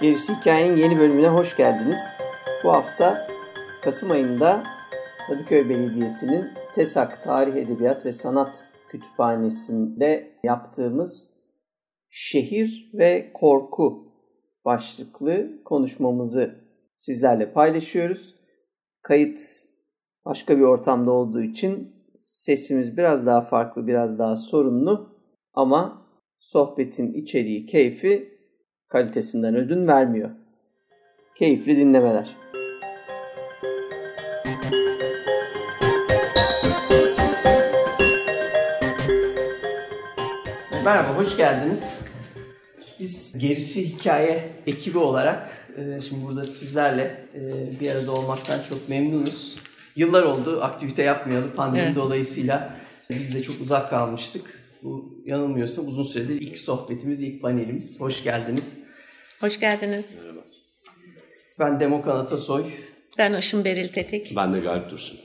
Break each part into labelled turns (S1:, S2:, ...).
S1: Gerisi Hikayenin yeni bölümüne hoş geldiniz. Bu hafta Kasım ayında Kadıköy Belediyesi'nin TESAK Tarih Edebiyat ve Sanat Kütüphanesi'nde yaptığımız Şehir ve Korku başlıklı konuşmamızı sizlerle paylaşıyoruz. Kayıt başka bir ortamda olduğu için sesimiz biraz daha farklı, biraz daha sorunlu ama sohbetin içeriği, keyfi kalitesinden ödün vermiyor. Keyifli dinlemeler. Merhaba, hoş geldiniz. Biz Gerisi Hikaye ekibi olarak e, şimdi burada sizlerle e, bir arada olmaktan çok memnunuz. Yıllar oldu aktivite yapmayalı pandemi evet. dolayısıyla biz de çok uzak kalmıştık. Bu yanılmıyorsam uzun süredir ilk sohbetimiz, ilk panelimiz. Hoş geldiniz.
S2: Hoş geldiniz.
S3: Merhaba.
S1: Ben Demokan Atasoy.
S2: Ben Işın Beril Tetik.
S3: Ben de Galip Dursun.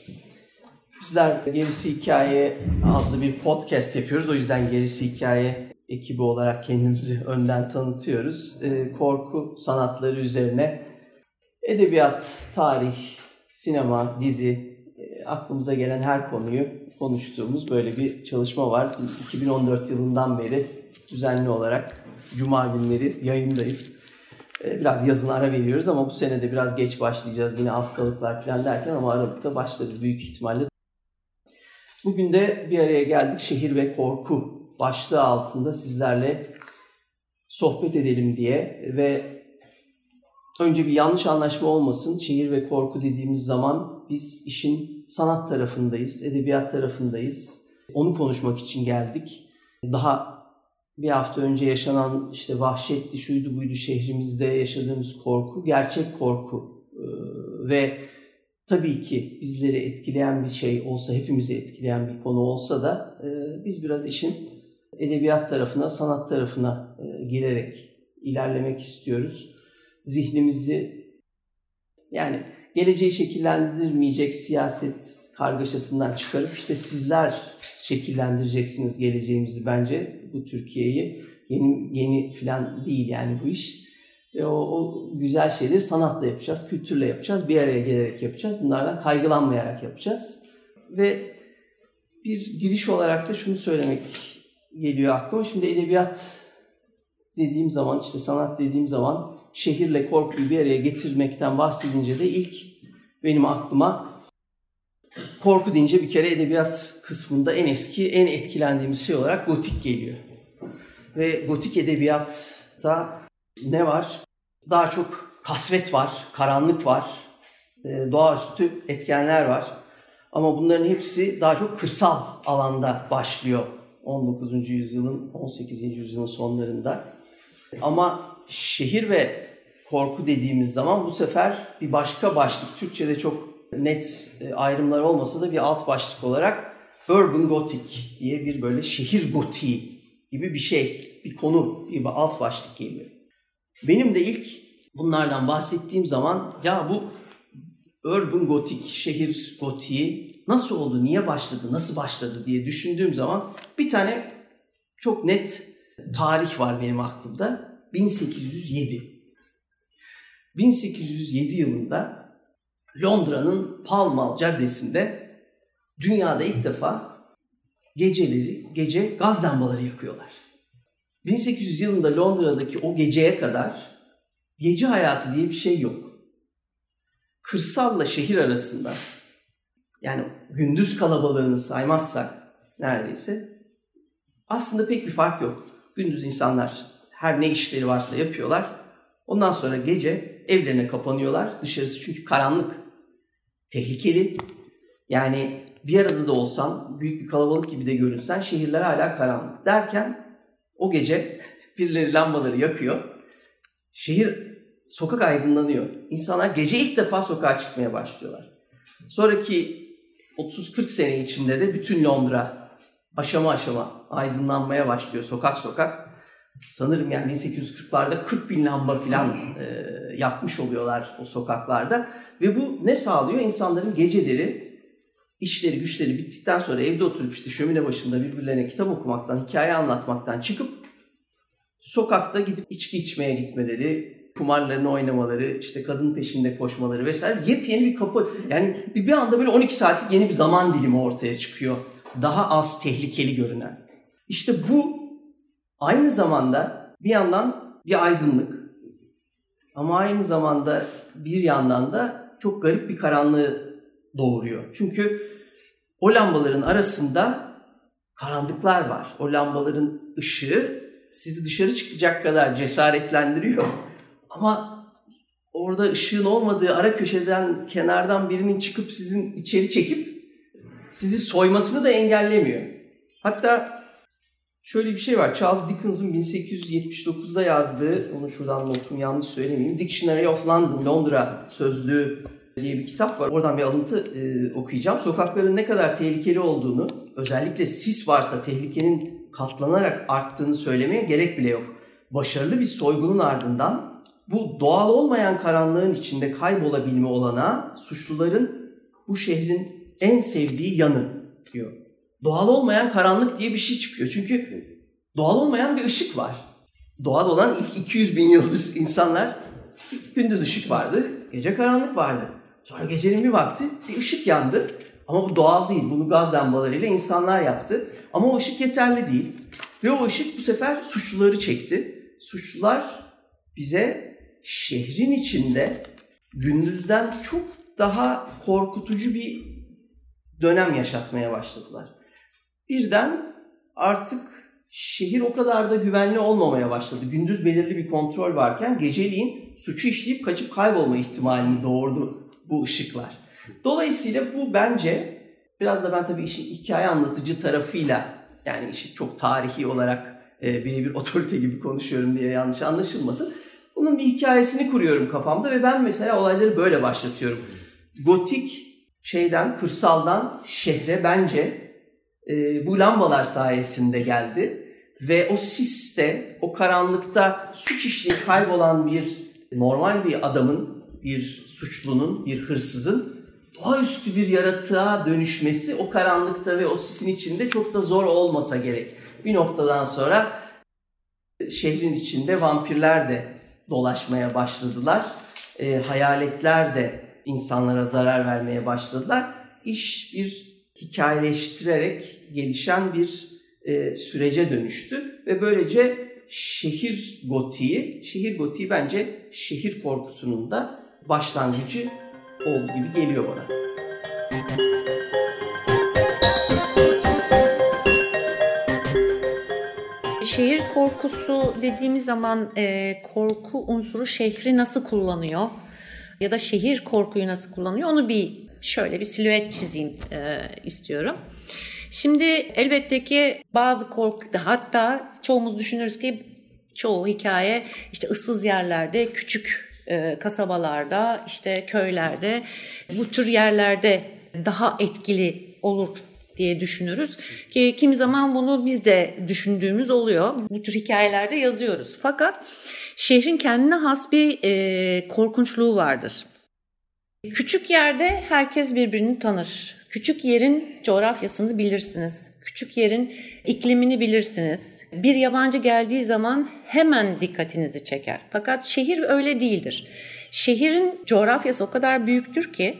S1: Bizler Gerisi Hikaye adlı bir podcast yapıyoruz. O yüzden Gerisi Hikaye ekibi olarak kendimizi önden tanıtıyoruz. Ee, korku sanatları üzerine edebiyat, tarih, sinema, dizi, e, aklımıza gelen her konuyu konuştuğumuz böyle bir çalışma var. 2014 yılından beri düzenli olarak Cuma günleri yayındayız. Ee, biraz yazın ara veriyoruz ama bu sene de biraz geç başlayacağız yine hastalıklar falan derken ama Aralık'ta başlarız büyük ihtimalle. Bugün de bir araya geldik şehir ve korku başlığı altında sizlerle sohbet edelim diye ve önce bir yanlış anlaşma olmasın. Şehir ve korku dediğimiz zaman biz işin sanat tarafındayız, edebiyat tarafındayız. Onu konuşmak için geldik. Daha bir hafta önce yaşanan işte vahşetti, şuydu buydu şehrimizde yaşadığımız korku, gerçek korku. Ve tabii ki bizleri etkileyen bir şey olsa, hepimizi etkileyen bir konu olsa da e, biz biraz işin edebiyat tarafına, sanat tarafına e, girerek ilerlemek istiyoruz. Zihnimizi yani geleceği şekillendirmeyecek siyaset kargaşasından çıkarıp işte sizler şekillendireceksiniz geleceğimizi bence bu Türkiye'yi. Yeni yeni falan değil yani bu iş. E o, o güzel şeyleri sanatla yapacağız, kültürle yapacağız, bir araya gelerek yapacağız. Bunlardan kaygılanmayarak yapacağız. Ve bir giriş olarak da şunu söylemek geliyor aklıma. Şimdi edebiyat dediğim zaman, işte sanat dediğim zaman şehirle korkuyu bir araya getirmekten bahsedince de ilk benim aklıma korku deyince bir kere edebiyat kısmında en eski, en etkilendiğimiz şey olarak gotik geliyor. Ve gotik edebiyatta ne var? Daha çok kasvet var, karanlık var, e, doğaüstü etkenler var. Ama bunların hepsi daha çok kırsal alanda başlıyor 19. yüzyılın, 18. yüzyılın sonlarında. Ama şehir ve korku dediğimiz zaman bu sefer bir başka başlık. Türkçe'de çok net e, ayrımlar olmasa da bir alt başlık olarak Urban Gothic diye bir böyle şehir gotiği gibi bir şey, bir konu, bir alt başlık geliyor. Benim de ilk bunlardan bahsettiğim zaman ya bu Urban Gothic, şehir gotiği nasıl oldu, niye başladı, nasıl başladı diye düşündüğüm zaman bir tane çok net tarih var benim aklımda. 1807. 1807 yılında Londra'nın Pall Mall Caddesi'nde dünyada ilk defa geceleri gece gaz lambaları yakıyorlar. 1800 yılında Londra'daki o geceye kadar gece hayatı diye bir şey yok. Kırsalla şehir arasında yani gündüz kalabalığını saymazsak neredeyse aslında pek bir fark yok. Gündüz insanlar her ne işleri varsa yapıyorlar. Ondan sonra gece evlerine kapanıyorlar. Dışarısı çünkü karanlık tehlikeli. Yani bir arada da olsan, büyük bir kalabalık gibi de görünsen şehirler hala karanlık. Derken o gece birileri lambaları yakıyor. Şehir, sokak aydınlanıyor. İnsanlar gece ilk defa sokağa çıkmaya başlıyorlar. Sonraki 30-40 sene içinde de bütün Londra aşama aşama aydınlanmaya başlıyor sokak sokak. Sanırım yani 1840'larda 40 bin lamba falan e, yakmış oluyorlar o sokaklarda. Ve bu ne sağlıyor? İnsanların geceleri işleri güçleri bittikten sonra evde oturup işte şömine başında birbirlerine kitap okumaktan, hikaye anlatmaktan çıkıp sokakta gidip içki içmeye gitmeleri, kumarlarını oynamaları, işte kadın peşinde koşmaları vesaire yepyeni bir kapı. Yani bir, bir anda böyle 12 saatlik yeni bir zaman dilimi ortaya çıkıyor. Daha az tehlikeli görünen. İşte bu aynı zamanda bir yandan bir aydınlık ama aynı zamanda bir yandan da çok garip bir karanlığı doğuruyor. Çünkü o lambaların arasında karanlıklar var. O lambaların ışığı sizi dışarı çıkacak kadar cesaretlendiriyor. Ama orada ışığın olmadığı ara köşeden, kenardan birinin çıkıp sizin içeri çekip sizi soymasını da engellemiyor. Hatta şöyle bir şey var. Charles Dickens'ın 1879'da yazdığı, onu şuradan notum yanlış söylemeyeyim. Dictionary of London, Londra sözlüğü diye bir kitap var. Oradan bir alıntı e, okuyacağım. Sokakların ne kadar tehlikeli olduğunu, özellikle sis varsa tehlikenin katlanarak arttığını söylemeye gerek bile yok. Başarılı bir soygunun ardından bu doğal olmayan karanlığın içinde kaybolabilme olana suçluların bu şehrin en sevdiği yanı diyor. Doğal olmayan karanlık diye bir şey çıkıyor. Çünkü doğal olmayan bir ışık var. Doğal olan ilk 200 bin yıldır insanlar gündüz ışık vardı, gece karanlık vardı. Sonra gecenin bir vakti bir ışık yandı. Ama bu doğal değil. Bunu gaz lambalarıyla insanlar yaptı. Ama o ışık yeterli değil. Ve o ışık bu sefer suçluları çekti. Suçlular bize şehrin içinde gündüzden çok daha korkutucu bir dönem yaşatmaya başladılar. Birden artık şehir o kadar da güvenli olmamaya başladı. Gündüz belirli bir kontrol varken geceliğin suçu işleyip kaçıp kaybolma ihtimalini doğurdu bu ışıklar. Dolayısıyla bu bence biraz da ben tabii işin hikaye anlatıcı tarafıyla yani işi çok tarihi olarak e, birebir otorite gibi konuşuyorum diye yanlış anlaşılmasın. Bunun bir hikayesini kuruyorum kafamda ve ben mesela olayları böyle başlatıyorum. Gotik şeyden, kırsaldan şehre bence e, bu lambalar sayesinde geldi. Ve o siste, o karanlıkta suç işleyip kaybolan bir normal bir adamın, bir suçlunun, bir hırsızın doğaüstü bir yaratığa dönüşmesi o karanlıkta ve o sisin içinde çok da zor olmasa gerek. Bir noktadan sonra şehrin içinde vampirler de dolaşmaya başladılar. E, hayaletler de insanlara zarar vermeye başladılar. İş bir hikayeleştirerek gelişen bir e, sürece dönüştü ve böylece şehir gotiği, şehir gotiği bence şehir korkusunun da başlangıcı oldu gibi geliyor bana.
S2: Şehir korkusu dediğimiz zaman e, korku unsuru şehri nasıl kullanıyor ya da şehir korkuyu nasıl kullanıyor onu bir şöyle bir silüet çizeyim e, istiyorum. Şimdi elbette ki bazı korku hatta çoğumuz düşünürüz ki çoğu hikaye işte ıssız yerlerde küçük e, kasabalarda işte köylerde bu tür yerlerde daha etkili olur diye düşünürüz. Ki kimi zaman bunu biz de düşündüğümüz oluyor. Bu tür hikayelerde yazıyoruz. Fakat şehrin kendine has bir e, korkunçluğu vardır. Küçük yerde herkes birbirini tanır. Küçük yerin coğrafyasını bilirsiniz. Küçük yerin iklimini bilirsiniz. Bir yabancı geldiği zaman hemen dikkatinizi çeker. Fakat şehir öyle değildir. Şehrin coğrafyası o kadar büyüktür ki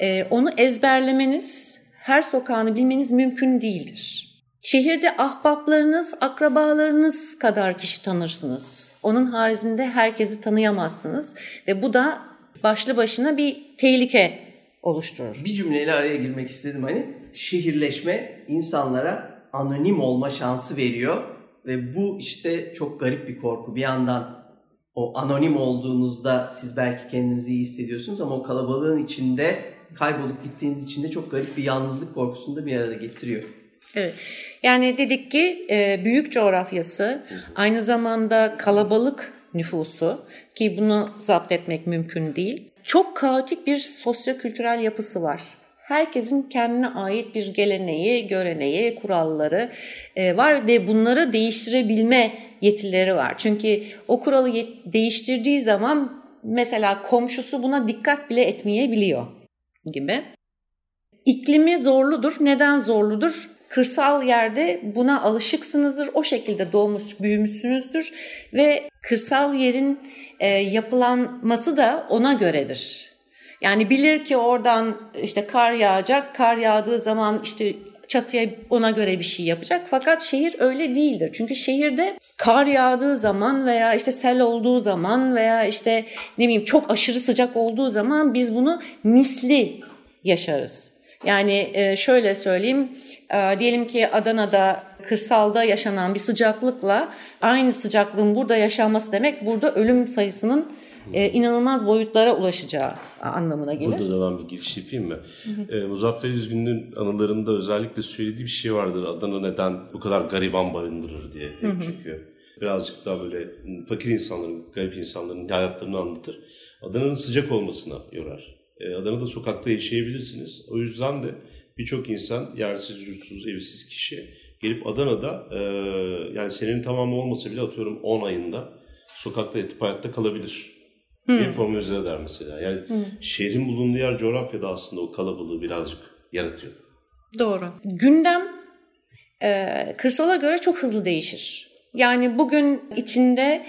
S2: e, onu ezberlemeniz, her sokağını bilmeniz mümkün değildir. Şehirde ahbaplarınız, akrabalarınız kadar kişi tanırsınız. Onun haricinde herkesi tanıyamazsınız ve bu da başlı başına bir tehlike oluşturur.
S1: Bir cümleyle araya girmek istedim hani şehirleşme insanlara anonim olma şansı veriyor ve bu işte çok garip bir korku. Bir yandan o anonim olduğunuzda siz belki kendinizi iyi hissediyorsunuz ama o kalabalığın içinde kaybolup gittiğiniz için de çok garip bir yalnızlık korkusunu da bir arada getiriyor.
S2: Evet. Yani dedik ki e, büyük coğrafyası aynı zamanda kalabalık nüfusu ki bunu zapt etmek mümkün değil. çok kaotik bir sosyokültürel yapısı var. Herkesin kendine ait bir geleneği, göreneği, kuralları e, var ve bunları değiştirebilme yetileri var. Çünkü o kuralı değiştirdiği zaman mesela komşusu buna dikkat bile etmeyebiliyor gibi. İklimi zorludur. Neden zorludur? Kırsal yerde buna alışıksınızdır. O şekilde doğmuş, büyümüşsünüzdür ve kırsal yerin e, yapılanması da ona göredir. Yani bilir ki oradan işte kar yağacak. Kar yağdığı zaman işte çatıya ona göre bir şey yapacak. Fakat şehir öyle değildir. Çünkü şehirde kar yağdığı zaman veya işte sel olduğu zaman veya işte ne bileyim çok aşırı sıcak olduğu zaman biz bunu misli yaşarız. Yani e, şöyle söyleyeyim, e, diyelim ki Adana'da kırsalda yaşanan bir sıcaklıkla aynı sıcaklığın burada yaşanması demek burada ölüm sayısının e, inanılmaz boyutlara ulaşacağı anlamına gelir.
S3: Burada da ben bir giriş yapayım mı? Hı E, Muzaffer Üzgün'ün anılarında özellikle söylediği bir şey vardır. Adana neden bu kadar gariban barındırır diye. Hı hı. Çünkü birazcık daha böyle fakir insanların, garip insanların hayatlarını anlatır. Adana'nın sıcak olmasına yorar. E, Adana'da sokakta yaşayabilirsiniz. O yüzden de birçok insan yersiz, yurtsuz, evsiz kişi gelip Adana'da e, yani senenin tamamı olmasa bile atıyorum 10 ayında sokakta yatıp hayatta kalabilir. Hmm. Bir formülize eder mesela. Yani hmm. şehrin bulunduğu yer coğrafyada aslında o kalabalığı birazcık yaratıyor.
S2: Doğru. Gündem e, kırsala göre çok hızlı değişir. Yani bugün içinde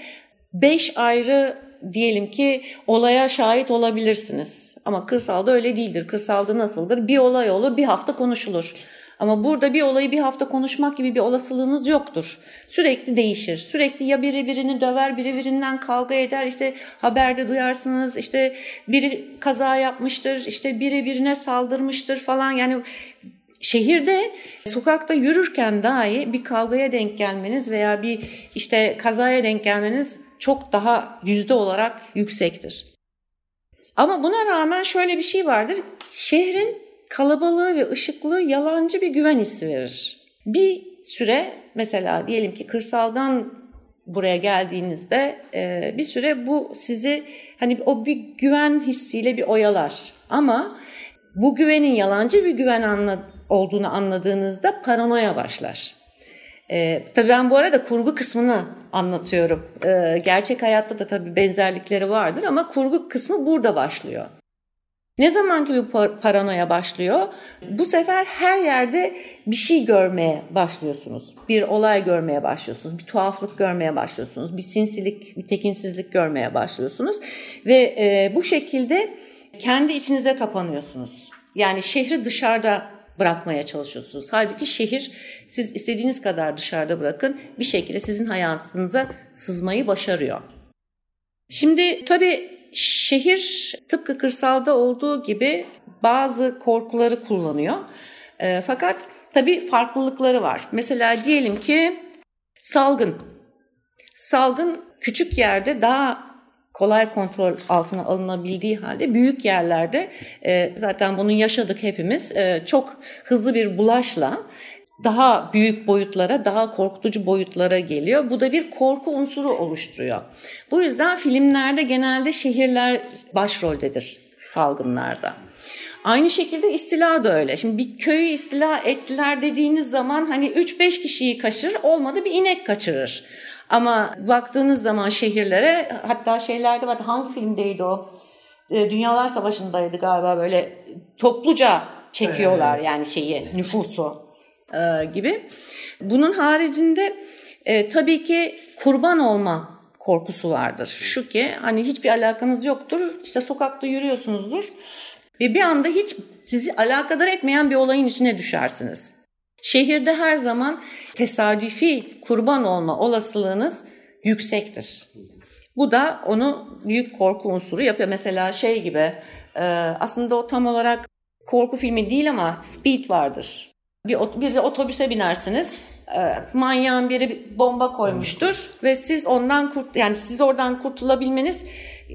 S2: beş ayrı diyelim ki olaya şahit olabilirsiniz. Ama kırsalda öyle değildir. Kırsalda nasıldır? Bir olay olur, bir hafta konuşulur. Ama burada bir olayı bir hafta konuşmak gibi bir olasılığınız yoktur. Sürekli değişir. Sürekli ya biri birini döver, biri birinden kavga eder. İşte haberde duyarsınız. İşte biri kaza yapmıştır. İşte biri birine saldırmıştır falan. Yani Şehirde sokakta yürürken dahi bir kavgaya denk gelmeniz veya bir işte kazaya denk gelmeniz çok daha yüzde olarak yüksektir. Ama buna rağmen şöyle bir şey vardır. Şehrin kalabalığı ve ışıklığı yalancı bir güven hissi verir. Bir süre mesela diyelim ki kırsaldan buraya geldiğinizde e, bir süre bu sizi hani o bir güven hissiyle bir oyalar. Ama bu güvenin yalancı bir güven anla, olduğunu anladığınızda paranoya başlar. E, tabii ben bu arada kurgu kısmını anlatıyorum. E, gerçek hayatta da tabii benzerlikleri vardır ama kurgu kısmı burada başlıyor. Ne zaman ki bu paranoya başlıyor, bu sefer her yerde bir şey görmeye başlıyorsunuz. Bir olay görmeye başlıyorsunuz, bir tuhaflık görmeye başlıyorsunuz, bir sinsilik, bir tekinsizlik görmeye başlıyorsunuz. Ve e, bu şekilde kendi içinize kapanıyorsunuz. Yani şehri dışarıda bırakmaya çalışıyorsunuz. Halbuki şehir siz istediğiniz kadar dışarıda bırakın bir şekilde sizin hayatınıza sızmayı başarıyor. Şimdi tabii şehir tıpkı kırsalda olduğu gibi bazı korkuları kullanıyor. E, fakat tabii farklılıkları var. Mesela diyelim ki salgın. Salgın küçük yerde daha kolay kontrol altına alınabildiği halde büyük yerlerde e, zaten bunu yaşadık hepimiz e, çok hızlı bir bulaşla daha büyük boyutlara, daha korkutucu boyutlara geliyor. Bu da bir korku unsuru oluşturuyor. Bu yüzden filmlerde genelde şehirler başroldedir salgınlarda. Aynı şekilde istila da öyle. Şimdi bir köyü istila ettiler dediğiniz zaman hani 3-5 kişiyi kaçırır, olmadı bir inek kaçırır. Ama baktığınız zaman şehirlere hatta şeylerde var hangi filmdeydi o? E, Dünyalar Savaşı'ndaydı galiba böyle topluca çekiyorlar yani şeyi nüfusu e, gibi. Bunun haricinde e, tabii ki kurban olma korkusu vardır. Şu ki hani hiçbir alakanız yoktur. İşte sokakta yürüyorsunuzdur. Ve bir anda hiç sizi alakadar etmeyen bir olayın içine düşersiniz. Şehirde her zaman tesadüfi kurban olma olasılığınız yüksektir. Bu da onu büyük korku unsuru yapıyor. Mesela şey gibi e, aslında o tam olarak korku filmi değil ama Speed vardır. Bir, bir de otobüse binersiniz. E, manyağın biri bomba koymuştur ve siz ondan kurt yani siz oradan kurtulabilmeniz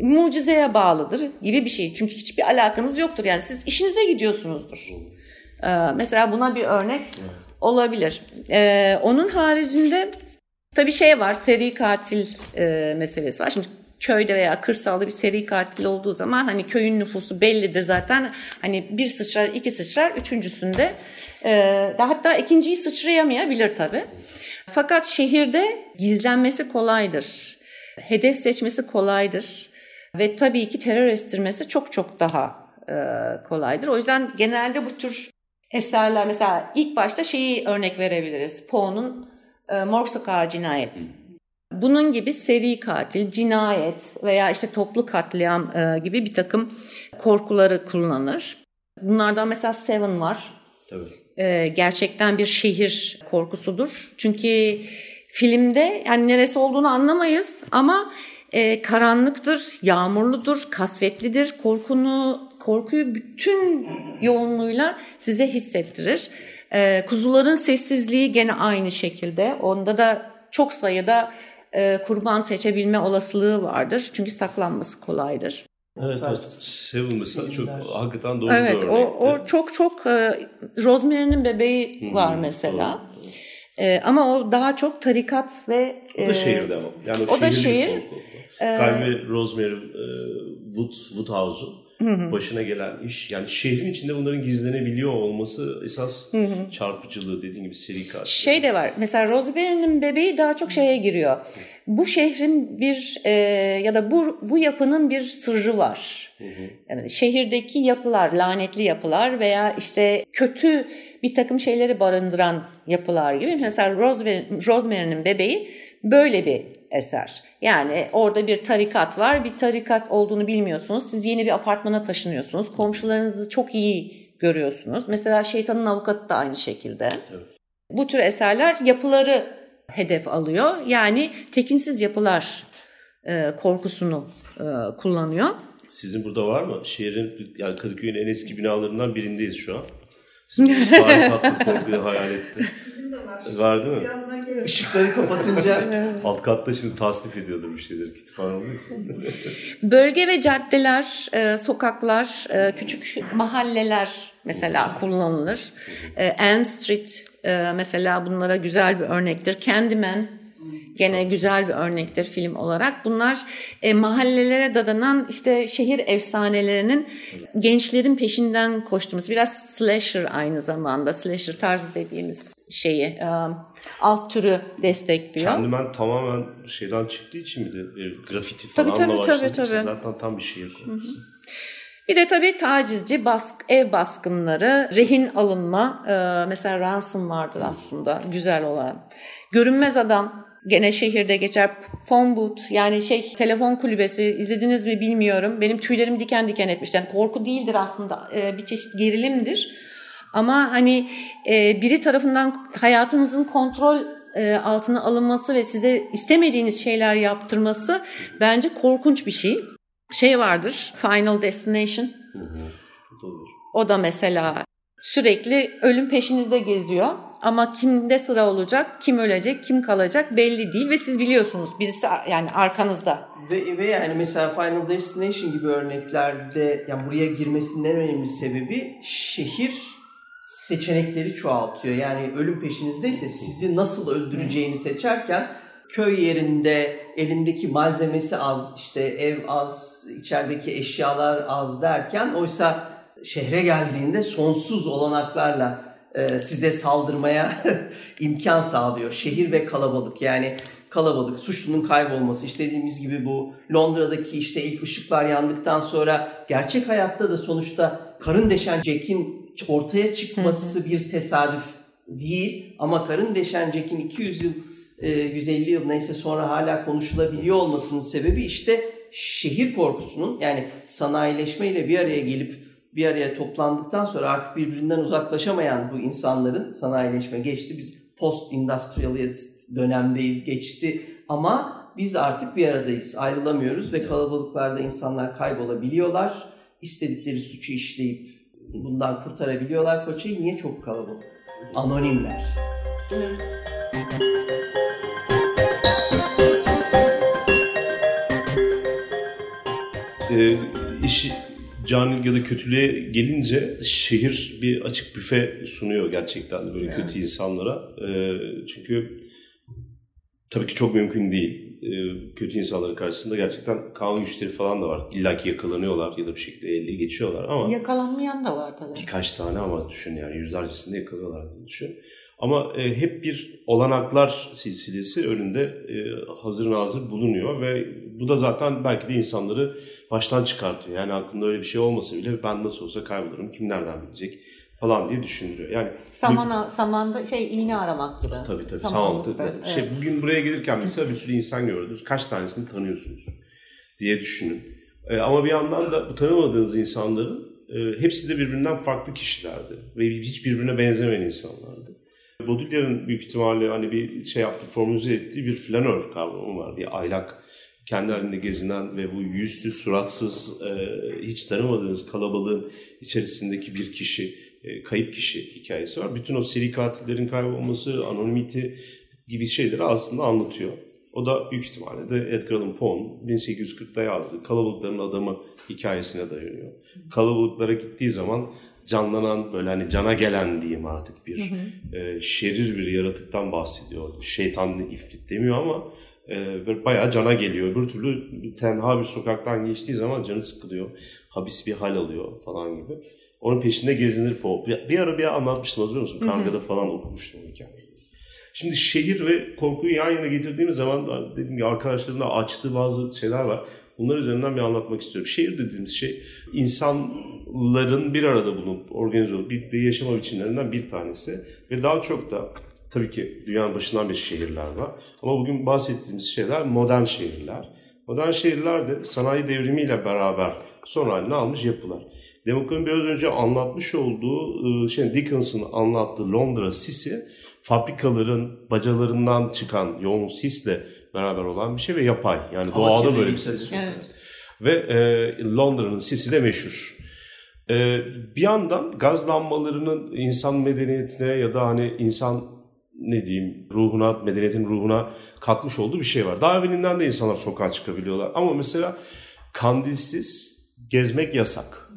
S2: mucizeye bağlıdır gibi bir şey. Çünkü hiçbir alakanız yoktur. Yani siz işinize gidiyorsunuzdur. Ee, mesela buna bir örnek olabilir. Ee, onun haricinde tabii şey var, seri katil e, meselesi var. Şimdi köyde veya kırsalda bir seri katil olduğu zaman hani köyün nüfusu bellidir zaten. Hani bir sıçrar, iki sıçrar, üçüncüsünde e, hatta ikinciyi sıçrayamayabilir tabii. Fakat şehirde gizlenmesi kolaydır. Hedef seçmesi kolaydır. Ve tabii ki terör estirmesi çok çok daha e, kolaydır. O yüzden genelde bu tür eserler mesela ilk başta şeyi örnek verebiliriz. Poe'nun e, Mor Sokağı Cinayeti. Bunun gibi seri katil, cinayet veya işte toplu katliam e, gibi bir takım korkuları kullanır. Bunlardan mesela Seven var.
S3: Tabii.
S2: E, gerçekten bir şehir korkusudur. Çünkü filmde yani neresi olduğunu anlamayız ama e, karanlıktır, yağmurludur, kasvetlidir. Korkunu korkuyu bütün yoğunluğuyla size hissettirir. E, kuzuların sessizliği gene aynı şekilde. Onda da çok sayıda e, kurban seçebilme olasılığı vardır. Çünkü saklanması kolaydır.
S3: Evet, evet. Seven mesela çok hakikaten doğru
S2: evet,
S3: bir
S2: o, o çok çok e, Rosemary'nin bebeği hmm, var mesela. E, ama o daha çok tarikat ve
S3: o da şehirde ama. Yani
S2: o, o da şehir.
S3: Galiba Rosemary e, Wood, Woodhouse'un başına gelen iş. Yani şehrin içinde bunların gizlenebiliyor olması esas hı hı. çarpıcılığı dediğin gibi seri katil.
S2: Şey de var. Mesela Rosemary'nin bebeği daha çok şeye giriyor. Bu şehrin bir e, ya da bu bu yapının bir sırrı var. Hı hı. Yani şehirdeki yapılar, lanetli yapılar veya işte kötü bir takım şeyleri barındıran yapılar gibi. Mesela Rosemary'nin bebeği böyle bir eser. Yani orada bir tarikat var. Bir tarikat olduğunu bilmiyorsunuz. Siz yeni bir apartmana taşınıyorsunuz. Komşularınızı çok iyi görüyorsunuz. Mesela Şeytanın Avukatı da aynı şekilde. Evet. Bu tür eserler yapıları hedef alıyor. Yani tekinsiz yapılar e, korkusunu e, kullanıyor.
S3: Sizin burada var mı? Şehrin yani Kadıköy'ün en eski binalarından birindeyiz şu an. Tarih korkuyu hayal etti. Var değil mi?
S1: Birazdan gelirim. Işıkları kapatınca.
S3: Alt katta şimdi tasnif ediyordur bir şeyler kütüphane oluyorsa.
S2: Bölge ve caddeler, e, sokaklar, e, küçük mahalleler mesela kullanılır. E, Elm Street mesela bunlara güzel bir örnektir. Candyman Gene güzel bir örnektir film olarak. Bunlar e, mahallelere dadanan işte şehir efsanelerinin gençlerin peşinden koştuğumuz biraz slasher aynı zamanda slasher tarzı dediğimiz şeyi e, alt türü destekliyor.
S3: Kendimen tamamen şeyden çıktığı için mi de e, grafiti falan
S2: tabii, tabii, tabii, tabii.
S3: Zaten tam bir şehir konusu.
S2: Bir de tabii tacizci bask, ev baskınları, rehin alınma, e, mesela ransom vardır aslında güzel olan. Görünmez adam, Gene şehirde geçer. Phone booth yani şey telefon kulübesi izlediniz mi bilmiyorum. Benim tüylerim diken diken etmiş. Yani korku değildir aslında e, bir çeşit gerilimdir. Ama hani e, biri tarafından hayatınızın kontrol e, altına alınması ve size istemediğiniz şeyler yaptırması bence korkunç bir şey. Şey vardır Final Destination. O da mesela sürekli ölüm peşinizde geziyor ama kimde sıra olacak, kim ölecek, kim kalacak belli değil ve siz biliyorsunuz birisi yani arkanızda.
S1: Ve, ve yani mesela Final Destination gibi örneklerde yani buraya girmesinin en önemli sebebi şehir seçenekleri çoğaltıyor. Yani ölüm peşinizdeyse sizi nasıl öldüreceğini seçerken köy yerinde elindeki malzemesi az, işte ev az, içerideki eşyalar az derken oysa şehre geldiğinde sonsuz olanaklarla e, size saldırmaya imkan sağlıyor. Şehir ve kalabalık yani kalabalık, suçlunun kaybolması, işte dediğimiz gibi bu Londra'daki işte ilk ışıklar yandıktan sonra gerçek hayatta da sonuçta karın deşen Jack'in ortaya çıkması bir tesadüf değil. Ama karın deşen Jack'in 200 yıl 150 e, yıl neyse sonra hala konuşulabiliyor olmasının sebebi işte şehir korkusunun yani sanayileşmeyle bir araya gelip bir araya toplandıktan sonra artık birbirinden uzaklaşamayan bu insanların sanayileşme geçti. Biz post industrialist dönemdeyiz geçti ama biz artık bir aradayız. Ayrılamıyoruz ve kalabalıklarda insanlar kaybolabiliyorlar. İstedikleri suçu işleyip bundan kurtarabiliyorlar Koçayı. Niye çok kalabalık? Anonimler. Evet.
S3: Ee, işi cani ya da kötülüğe gelince şehir bir açık büfe sunuyor gerçekten böyle evet. kötü insanlara. E, çünkü tabii ki çok mümkün değil. e, kötü insanların karşısında gerçekten kanun güçleri falan da var. İlla ki yakalanıyorlar ya da bir şekilde elle geçiyorlar ama
S2: Yakalanmayan da var tabii.
S3: birkaç tane ama düşün yani yüzlercesinde yakalıyorlar diye düşün. Ama e, hep bir olanaklar silsilesi önünde e, hazır nazır bulunuyor ve bu da zaten belki de insanları baştan çıkartıyor. Yani aklında öyle bir şey olmasa bile ben nasıl olsa kaybolurum kim nereden bilecek falan diye düşündürüyor. Yani
S2: Samana, samanda şey iğne aramak gibi.
S3: Tabii tabii.
S2: Samanlıkta. evet.
S3: Şey, bugün buraya gelirken mesela bir sürü insan gördünüz. Kaç tanesini tanıyorsunuz diye düşünün. E, ama bir yandan da bu tanımadığınız insanların e, hepsi de birbirinden farklı kişilerdi. Ve hiç birbirine benzemeyen insanlardı. Baudrillard'ın büyük ihtimalle hani bir şey yaptı, formüle ettiği bir flanör kavramı var. Bir aylak kendi halinde gezinen ve bu yüzsüz, suratsız, e, hiç tanımadığınız kalabalığın içerisindeki bir kişi, e, kayıp kişi hikayesi var. Bütün o seri katillerin kaybolması, anonimite gibi şeyleri aslında anlatıyor. O da büyük ihtimalle de Edgar Allan Poe'nun 1840'da yazdığı Kalabalıkların Adamı hikayesine dayanıyor. Kalabalıklara gittiği zaman canlanan böyle hani cana gelen diyeyim artık bir e, şerir bir yaratıktan bahsediyor. Şeytan ifrit demiyor ama e, böyle bayağı cana geliyor. Öbür türlü tenha bir sokaktan geçtiği zaman canı sıkılıyor. Habis bir hal alıyor falan gibi. Onun peşinde gezinir Poe. Bir, bir ara bir anlatmıştım hatırlıyor musun? Karga'da falan okumuştum o hikayeyi. Şimdi şehir ve korkuyu yan yana getirdiğimiz zaman dedim ki arkadaşların da açtığı bazı şeyler var. Bunlar üzerinden bir anlatmak istiyorum. Şehir dediğimiz şey insanların bir arada bulunup organize olup birlikte yaşama biçimlerinden bir tanesi. Ve daha çok da tabii ki dünyanın başından beri şehirler var. Ama bugün bahsettiğimiz şeyler modern şehirler. Modern şehirler de sanayi devrimiyle beraber son halini almış yapılar. Demokrat'ın biraz önce anlatmış olduğu şey Dickens'ın anlattığı Londra sisi fabrikaların bacalarından çıkan yoğun sisle beraber olan bir şey ve yapay. Yani
S1: Hava
S3: doğada böyle bir yok.
S2: Evet.
S3: Ve e, Londra'nın sisi de meşhur. E, bir yandan gaz lambalarının insan medeniyetine ya da hani insan ne diyeyim ruhuna, medeniyetin ruhuna katmış olduğu bir şey var. Daha evvelinden de insanlar sokağa çıkabiliyorlar. Ama mesela kandilsiz gezmek yasak.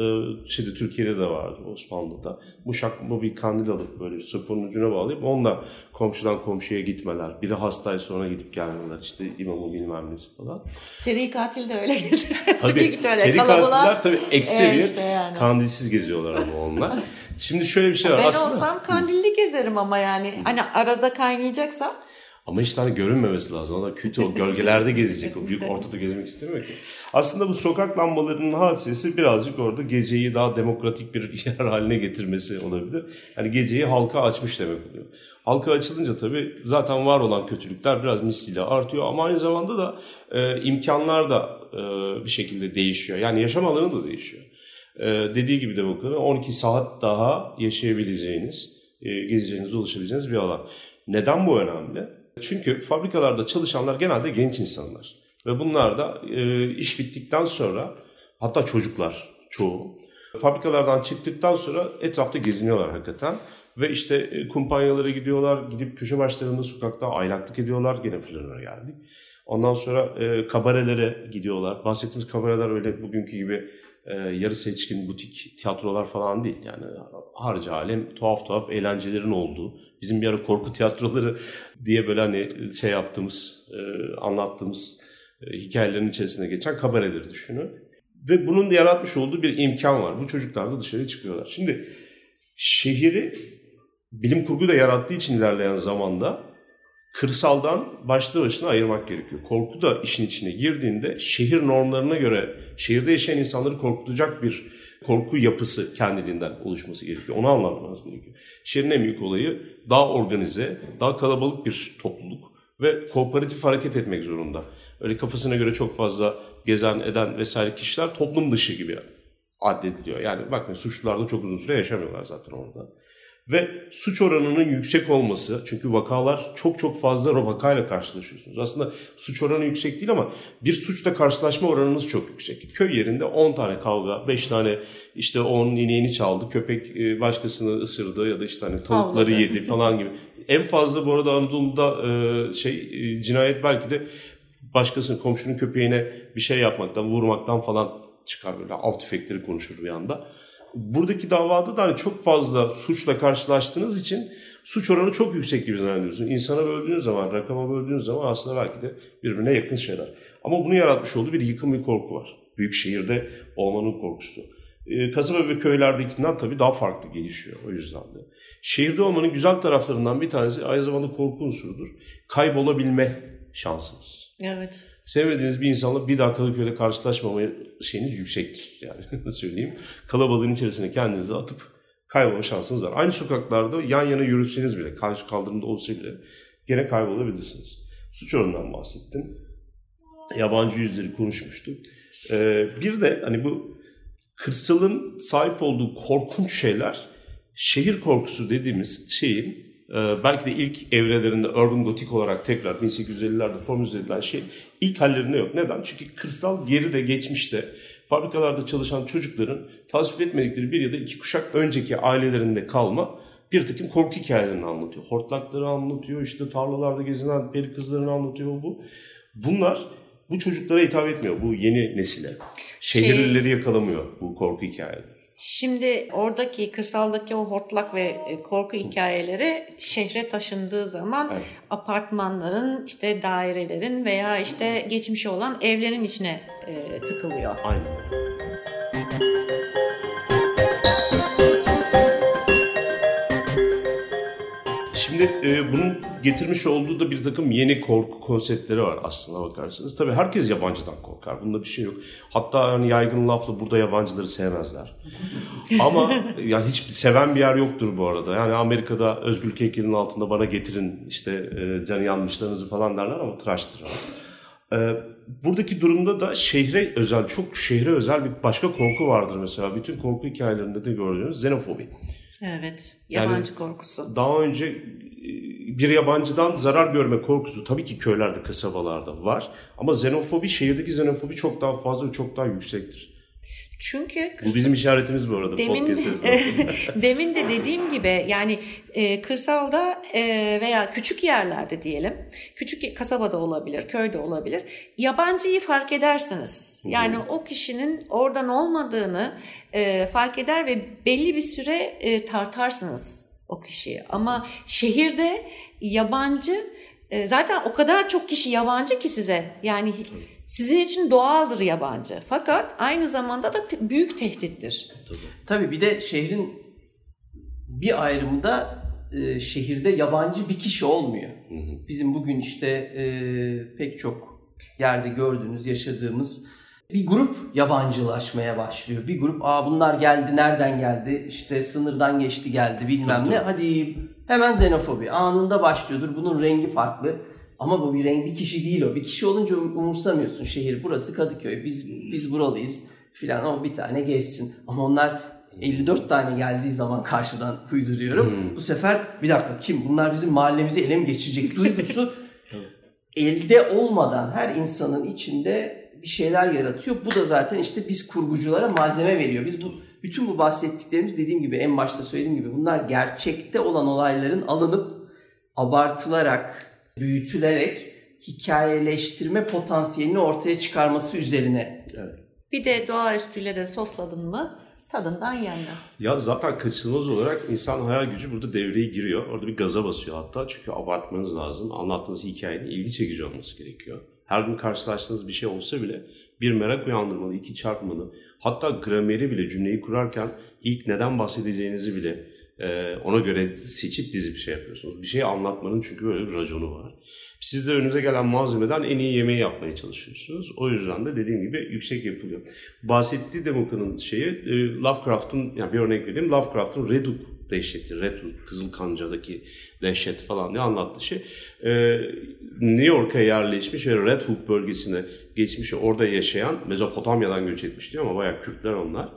S3: Ee, şeyde Türkiye'de de var Osmanlı'da. Muşak bir kandil alıp böyle sıfırın ucuna bağlayıp onunla komşudan komşuya gitmeler. Biri hastaysa sonra gidip gelmeler. İşte imamı bilmem nesi falan.
S2: Seri katil de öyle geziyor.
S3: Tabii
S2: ihtimalle
S3: seri
S2: kalabalığa-
S3: katiller tabii ekseriyet
S2: E, işte yani.
S3: kandilsiz geziyorlar ama onlar. Şimdi şöyle bir şey var
S2: Ben
S3: aslında.
S2: olsam kandilli gezerim ama yani hani arada kaynayacaksam
S3: Ama işte hani görünmemesi lazım. O da kötü o gölgelerde gezecek. O büyük ortada gezmek istemiyor ki. Aslında bu sokak lambalarının hadisesi birazcık orada geceyi daha demokratik bir yer haline getirmesi olabilir. Yani geceyi halka açmış demek oluyor. Halka açılınca tabii zaten var olan kötülükler biraz misliyle artıyor ama aynı zamanda da e, imkanlar da e, bir şekilde değişiyor. Yani yaşam alanı da değişiyor. E, dediği gibi demokrasi 12 saat daha yaşayabileceğiniz, e, gezeceğiniz, dolaşabileceğiniz bir alan. Neden bu önemli? Çünkü fabrikalarda çalışanlar genelde genç insanlar. Ve bunlar da e, iş bittikten sonra hatta çocuklar çoğu fabrikalardan çıktıktan sonra etrafta geziniyorlar hakikaten. Ve işte e, kumpanyalara gidiyorlar, gidip köşe başlarında sokakta aylaklık ediyorlar. Gene Flanör'e geldik. Ondan sonra e, kabarelere gidiyorlar. Bahsettiğimiz kabareler öyle bugünkü gibi e, yarı seçkin butik tiyatrolar falan değil. Yani harca alem tuhaf tuhaf eğlencelerin olduğu. Bizim bir ara korku tiyatroları diye böyle hani şey yaptığımız, e, anlattığımız e, hikayelerin içerisine geçen kabareleri düşünün. Ve bunun yaratmış olduğu bir imkan var. Bu çocuklar da dışarı çıkıyorlar. Şimdi şehri bilim kurgu da yarattığı için ilerleyen zamanda kırsaldan başlı başına ayırmak gerekiyor. Korku da işin içine girdiğinde şehir normlarına göre şehirde yaşayan insanları korkutacak bir korku yapısı kendiliğinden oluşması gerekiyor. Onu anlatmanız gerekiyor. Şehrin en büyük olayı daha organize, daha kalabalık bir topluluk ve kooperatif hareket etmek zorunda. Öyle kafasına göre çok fazla gezen, eden vesaire kişiler toplum dışı gibi addediliyor. Yani bakın suçlular da çok uzun süre yaşamıyorlar zaten orada. Ve suç oranının yüksek olması, çünkü vakalar çok çok fazla vakayla karşılaşıyorsunuz. Aslında suç oranı yüksek değil ama bir suçla karşılaşma oranınız çok yüksek. Köy yerinde 10 tane kavga, 5 tane işte onun ineğini çaldı, köpek e, başkasını ısırdı ya da işte hani tavukları yedi falan gibi. En fazla bu arada Anadolu'da e, şey e, cinayet belki de başkasının komşunun köpeğine bir şey yapmaktan, vurmaktan falan çıkar böyle av tüfekleri konuşur bir anda. Buradaki davada da hani çok fazla suçla karşılaştığınız için suç oranı çok yüksek gibi zannediyorsun. İnsana böldüğün zaman, rakama böldüğün zaman aslında belki de birbirine yakın şeyler. Ama bunu yaratmış olduğu bir yıkım bir korku var. Büyük şehirde olmanın korkusu. Ee, kasaba ve köylerdekinden tabii daha farklı gelişiyor o yüzden de. Şehirde olmanın güzel taraflarından bir tanesi aynı zamanda korku unsurudur. Kaybolabilme şansınız.
S2: Evet.
S3: Sevmediğiniz bir insanla bir daha Kadıköy'de karşılaşmama şeyiniz yüksek yani söyleyeyim. Kalabalığın içerisine kendinizi atıp kaybolma şansınız var. Aynı sokaklarda yan yana yürüseniz bile, karşı kaldırımda olsa bile gene kaybolabilirsiniz. Suç oranından bahsettim. Yabancı yüzleri konuşmuştuk. Ee, bir de hani bu kırsalın sahip olduğu korkunç şeyler şehir korkusu dediğimiz şeyin belki de ilk evrelerinde urban gotik olarak tekrar 1850'lerde formüle edilen şey ilk hallerinde yok. Neden? Çünkü kırsal geride geçmişte fabrikalarda çalışan çocukların tasvip etmedikleri bir ya da iki kuşak önceki ailelerinde kalma bir takım korku hikayelerini anlatıyor. Hortlakları anlatıyor, işte tarlalarda gezinen peri kızlarını anlatıyor bu. Bunlar bu çocuklara hitap etmiyor, bu yeni nesile. Şehirlileri yakalamıyor bu korku hikayeleri.
S2: Şimdi oradaki kırsaldaki o hortlak ve e, korku hikayeleri şehre taşındığı zaman
S3: Evet.
S2: apartmanların, işte dairelerin veya işte geçmişi olan evlerin içine e, tıkılıyor.
S3: Aynen Şimdi e, bunun getirmiş olduğu da bir takım yeni korku konseptleri var aslında bakarsanız. Tabii herkes yabancıdan korkar. Bunda bir şey yok. Hatta hani yaygın lafla burada yabancıları sevmezler. Ama yani hiç seven bir yer yoktur bu arada. Yani Amerika'da özgürlük heykelinin altında bana getirin işte e, canı yanmışlarınızı falan derler ama tıraştır. Ee, buradaki durumda da şehre özel, çok şehre özel bir başka korku vardır mesela. Bütün korku hikayelerinde de gördüğünüz xenofobi.
S2: Evet,
S3: Yani-
S2: yabancı korkusu.
S3: Daha önce e, bir yabancıdan zarar görme korkusu tabii ki köylerde, kasabalarda var. Ama xenofobi, şehirdeki xenofobi çok daha fazla ve çok daha yüksektir.
S2: Çünkü
S3: Bu bizim işaretimiz bu arada
S2: Demin
S3: podcast
S2: demin de dediğim gibi yani e, kırsalda e, veya küçük yerlerde diyelim, küçük kasabada olabilir, köyde olabilir. Yabancıyı fark edersiniz. Yani o kişinin oradan olmadığını e, fark eder ve belli bir süre e, tartarsınız o kişiyi. Ama şehirde yabancı e, zaten o kadar çok kişi yabancı ki size. Yani sizin için doğaldır yabancı. Fakat aynı zamanda da te- büyük tehdittir.
S1: Tabii bir de şehrin bir ayrımı da e, şehirde yabancı bir kişi olmuyor. Bizim bugün işte e, pek çok yerde gördüğünüz, yaşadığımız bir grup yabancılaşmaya başlıyor. Bir grup aa bunlar geldi nereden geldi işte sınırdan geçti geldi bilmem
S3: Tabii,
S1: ne.
S3: tabii.
S1: Hadi hemen xenofobi anında başlıyordur. Bunun rengi farklı. Ama bu bir renk bir kişi değil o. Bir kişi olunca um- umursamıyorsun. Şehir burası Kadıköy. Biz biz buralıyız filan ama bir tane geçsin. Ama onlar 54 tane geldiği zaman karşıdan uyduruyorum.
S3: Hmm.
S1: Bu sefer bir dakika kim? Bunlar bizim mahallemizi ele mi geçirecek duygusu elde olmadan her insanın içinde bir şeyler yaratıyor. Bu da zaten işte biz kurguculara malzeme veriyor. Biz bu bütün bu bahsettiklerimiz dediğim gibi en başta söylediğim gibi bunlar gerçekte olan olayların alınıp abartılarak, büyütülerek hikayeleştirme potansiyelini ortaya çıkarması üzerine.
S2: Bir de doğaüstüyle de sosladın mı tadından yenmez.
S3: Ya zaten kaçınılmaz olarak insan hayal gücü burada devreye giriyor. Orada bir gaza basıyor hatta. Çünkü abartmanız lazım. Anlattığınız hikayenin ilgi çekici olması gerekiyor. Her gün karşılaştığınız bir şey olsa bile bir merak uyandırmalı, iki çarpmalı. Hatta grameri bile cümleyi kurarken ilk neden bahsedeceğinizi bile e, ona göre seçip dizip şey yapıyorsunuz. Bir şeyi anlatmanın çünkü böyle bir raconu var. Siz de önünüze gelen malzemeden en iyi yemeği yapmaya çalışıyorsunuz. O yüzden de dediğim gibi yüksek yapılıyor. Bahsettiği Demoka'nın şeyi e, Lovecraft'ın, yani bir örnek vereyim. Lovecraft'ın Reduk dehşeti, Reduk, Kızıl Kanca'daki dehşet falan diye anlattığı şey. E, New York'a yerleşmiş ve Red Hook bölgesine geçmiş, orada yaşayan, Mezopotamya'dan göç etmiş diyor ama bayağı Kürtler onlar.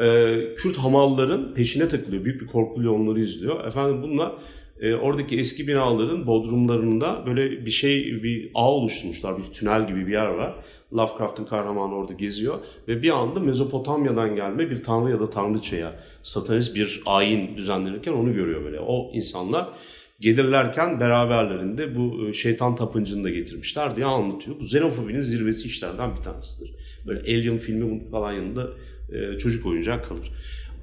S3: E, Kürt hamalların peşine takılıyor. Büyük bir korkuyla onları izliyor. Efendim bunlar e, oradaki eski binaların bodrumlarında böyle bir şey, bir ağ oluşturmuşlar. Bir tünel gibi bir yer var. Lovecraft'ın kahramanı orada geziyor. Ve bir anda Mezopotamya'dan gelme bir tanrı ya da tanrıçaya satanist bir ayin düzenlenirken onu görüyor böyle. O insanlar gelirlerken beraberlerinde bu e, şeytan tapıncını da getirmişler diye anlatıyor. Bu xenofobinin zirvesi işlerden bir tanesidir. Böyle Alien filmi falan yanında e, çocuk oyuncak kalır.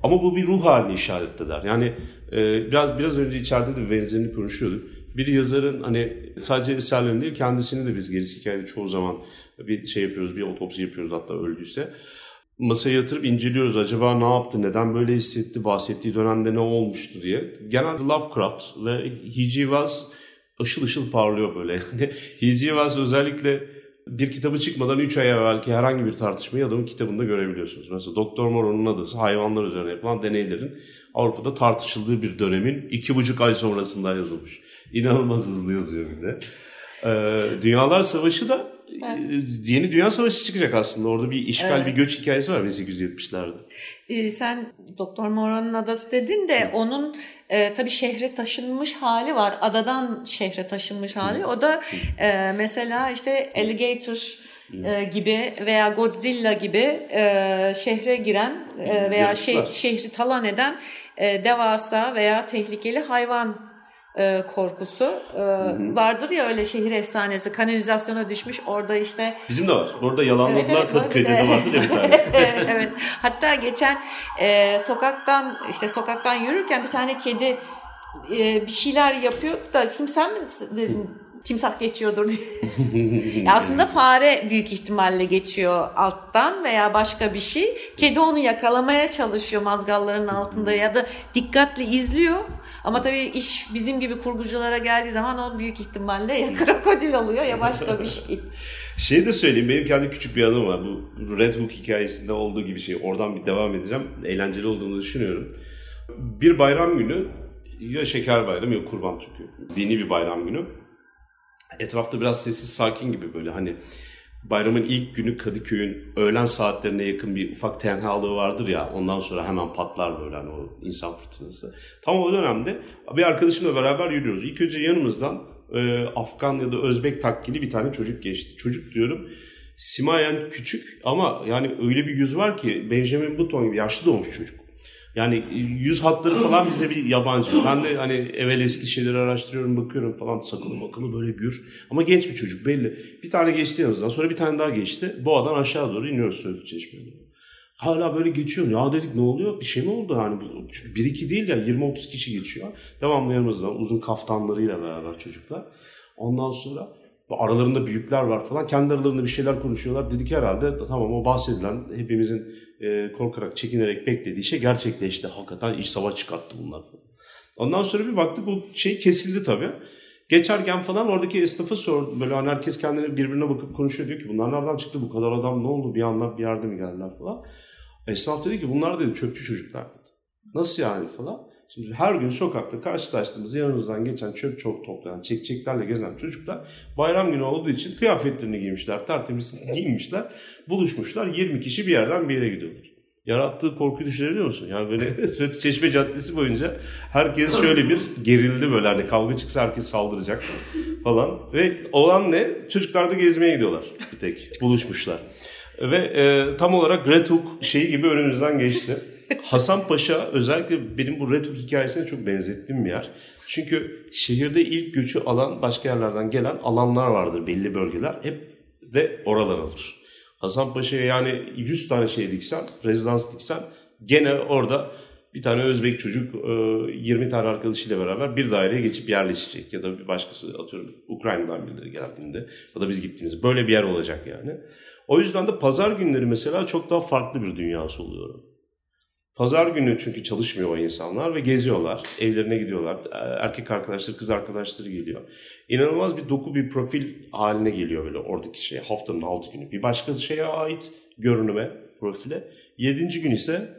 S3: Ama bu bir ruh halini işaret eder. Yani e, biraz biraz önce içeride de benzerini konuşuyorduk. Bir yazarın hani sadece eserlerini değil kendisini de biz gerisi hikayede çoğu zaman bir şey yapıyoruz, bir otopsi yapıyoruz hatta öldüyse. Masaya yatırıp inceliyoruz. Acaba ne yaptı, neden böyle hissetti, bahsettiği dönemde ne olmuştu diye. Genelde Lovecraft ve H.G. Wells ışıl ışıl parlıyor böyle. Yani H.G. Wells özellikle bir kitabı çıkmadan 3 ay evvelki herhangi bir tartışmayı adamın kitabında görebiliyorsunuz. Mesela Doktor Moreau'nun adası hayvanlar üzerine yapılan deneylerin Avrupa'da tartışıldığı bir dönemin iki buçuk ay sonrasında yazılmış. İnanılmaz hızlı yazıyor bir de. Ee, Dünyalar Savaşı da evet. yeni Dünya Savaşı çıkacak aslında. Orada bir işgal, evet. bir göç hikayesi var 1870'lerde.
S2: Ee, sen Doktor Moreau'nun adası dedin de Hı. onun e, tabii şehre taşınmış hali var. Adadan şehre taşınmış hali. O da e, mesela işte Alligator e, gibi veya Godzilla gibi e, şehre giren e, veya şeh, şehri talan eden e, devasa veya tehlikeli hayvan e, korkusu. E, vardır ya öyle şehir efsanesi kanalizasyona düşmüş orada işte
S3: bizim de var. Orada yalanladılar evet, evet, Kadıköy'de de vardı ya bir tane.
S2: Evet. Hatta geçen e, sokaktan işte sokaktan yürürken bir tane kedi e, bir şeyler yapıyor da kim sen mi timsah geçiyordur diye. aslında fare büyük ihtimalle geçiyor alttan veya başka bir şey. Kedi onu yakalamaya çalışıyor mazgalların altında ya da dikkatli izliyor. Ama tabii iş bizim gibi kurguculara geldiği zaman o büyük ihtimalle ya krokodil oluyor ya başka bir şey.
S3: Şey de söyleyeyim benim kendi küçük bir anım var. Bu Red Hook hikayesinde olduğu gibi şey. Oradan bir devam edeceğim. Eğlenceli olduğunu düşünüyorum. Bir bayram günü ya şeker bayramı ya kurban çünkü. Dini bir bayram günü etrafta biraz sessiz sakin gibi böyle hani bayramın ilk günü Kadıköy'ün öğlen saatlerine yakın bir ufak tenhalığı vardır ya ondan sonra hemen patlar böyle hani o insan fırtınası. Tam o dönemde bir arkadaşımla beraber yürüyoruz. İlk önce yanımızdan e, Afgan ya da Özbek takkili bir tane çocuk geçti. Çocuk diyorum simayen küçük ama yani öyle bir yüz var ki Benjamin Button gibi yaşlı doğmuş çocuk. Yani yüz hatları falan bize bir yabancı. Ben de hani evvel eski şeyleri araştırıyorum, bakıyorum falan sakalı makalı böyle gür. Ama genç bir çocuk belli. Bir tane geçti yanımızdan sonra bir tane daha geçti. Boğadan aşağı doğru iniyoruz Söğütlü Çeşme'ye. Hala böyle geçiyor. Ya dedik ne oluyor? Bir şey mi oldu? Hani çünkü bir iki değil ya 20-30 kişi geçiyor. Devamlı yanımızdan uzun kaftanlarıyla beraber çocuklar. Ondan sonra aralarında büyükler var falan. Kendi aralarında bir şeyler konuşuyorlar. Dedik herhalde tamam o bahsedilen hepimizin e, korkarak, çekinerek beklediği şey gerçekleşti. Hakikaten iş savaş çıkarttı bunlar. Ondan sonra bir baktık bu şey kesildi tabii. Geçerken falan oradaki esnafı sor böyle hani herkes kendine birbirine bakıp konuşuyor diyor ki bunlar nereden çıktı bu kadar adam ne oldu bir anda bir yerde mi geldiler falan. Esnaf dedi ki bunlar dedi çöpçü çocuklar dedi. Nasıl yani falan. Şimdi her gün sokakta karşılaştığımız yanımızdan geçen çöp çok toplayan, çekçeklerle gezen çocuklar bayram günü olduğu için kıyafetlerini giymişler, tertemiz giymişler, buluşmuşlar. 20 kişi bir yerden bir yere gidiyorlar. Yarattığı korkuyu düşünebiliyor musun? Yani böyle Söğütlü Çeşme Caddesi boyunca herkes şöyle bir gerildi böyle hani kavga çıksa herkes saldıracak falan. Ve olan ne? Çocuklar da gezmeye gidiyorlar bir tek. Buluşmuşlar. Ve e, tam olarak Red Hook şeyi gibi önümüzden geçti. Hasan Paşa özellikle benim bu Hook hikayesine çok benzettiğim bir yer. Çünkü şehirde ilk göçü alan başka yerlerden gelen alanlar vardır belli bölgeler. Hep de oralar alır. Hasan Paşa'ya yani 100 tane şey diksen, rezidans diksen gene orada bir tane Özbek çocuk 20 e, tane arkadaşıyla beraber bir daireye geçip yerleşecek. Ya da bir başkası atıyorum Ukrayna'dan birileri geldiğinde ya da biz gittiğimizde böyle bir yer olacak yani. O yüzden de pazar günleri mesela çok daha farklı bir dünyası oluyor. Pazar günü çünkü çalışmıyor o insanlar ve geziyorlar. Evlerine gidiyorlar. Ee, erkek arkadaşları, kız arkadaşları geliyor. İnanılmaz bir doku, bir profil haline geliyor böyle oradaki şey. Haftanın altı günü. Bir başka şeye ait görünüme, profile. Yedinci gün ise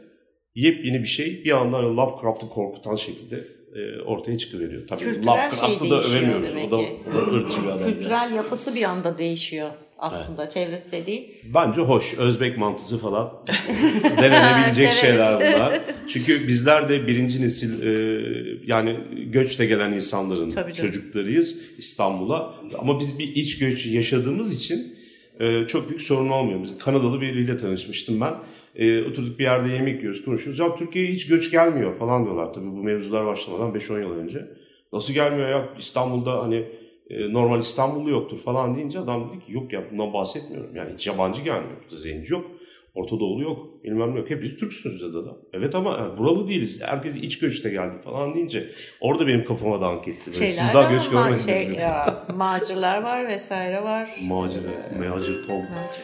S3: yepyeni bir şey bir anda Lovecraft'ı korkutan şekilde e, ortaya çıkıveriyor. Tabii
S2: Kültürel
S3: Lovecraft'ı
S2: şey
S3: da övemiyoruz. O da,
S2: o da ırkçı bir adam. Kültürel yapısı bir anda değişiyor aslında evet. çevresi de değil.
S3: Bence hoş. Özbek mantısı falan denenebilecek şeyler bunlar. Çünkü bizler de birinci nesil e, yani göçle gelen insanların Tabii çocuklarıyız İstanbul'a. Ama biz bir iç göç yaşadığımız için e, çok büyük sorun olmuyor. Biz Kanadalı biriyle tanışmıştım ben. E, oturduk bir yerde yemek yiyoruz, konuşuyoruz. Ya Türkiye'ye hiç göç gelmiyor falan diyorlar tabii bu mevzular başlamadan 5-10 yıl önce. Nasıl gelmiyor ya İstanbul'da hani normal İstanbullu yoktur falan deyince adam dedi ki yok ya bundan bahsetmiyorum. Yani hiç yabancı gelmiyor. Burada zenci yok. Orta Doğulu yok. Bilmem ne yok. Hep biz Türksünüz dedi adam. Evet ama yani buralı değiliz. Herkes iç göçte geldi falan deyince orada benim kafama dank etti. Böyle,
S2: Şeyler
S3: Siz daha göç görmediniz.
S2: şey, ya, macirler var vesaire var.
S3: Macir, Meacir Tom.
S2: Macir.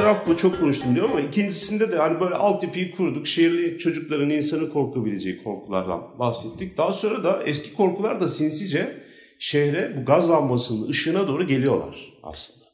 S3: Taraf bu çok konuştum diyor ama ikincisinde de hani böyle altyapıyı kurduk. Şehirli çocukların insanı korkabileceği korkulardan bahsettik. Daha sonra da eski korkular da sinsice şehre bu gaz lambasının ışığına doğru geliyorlar aslında.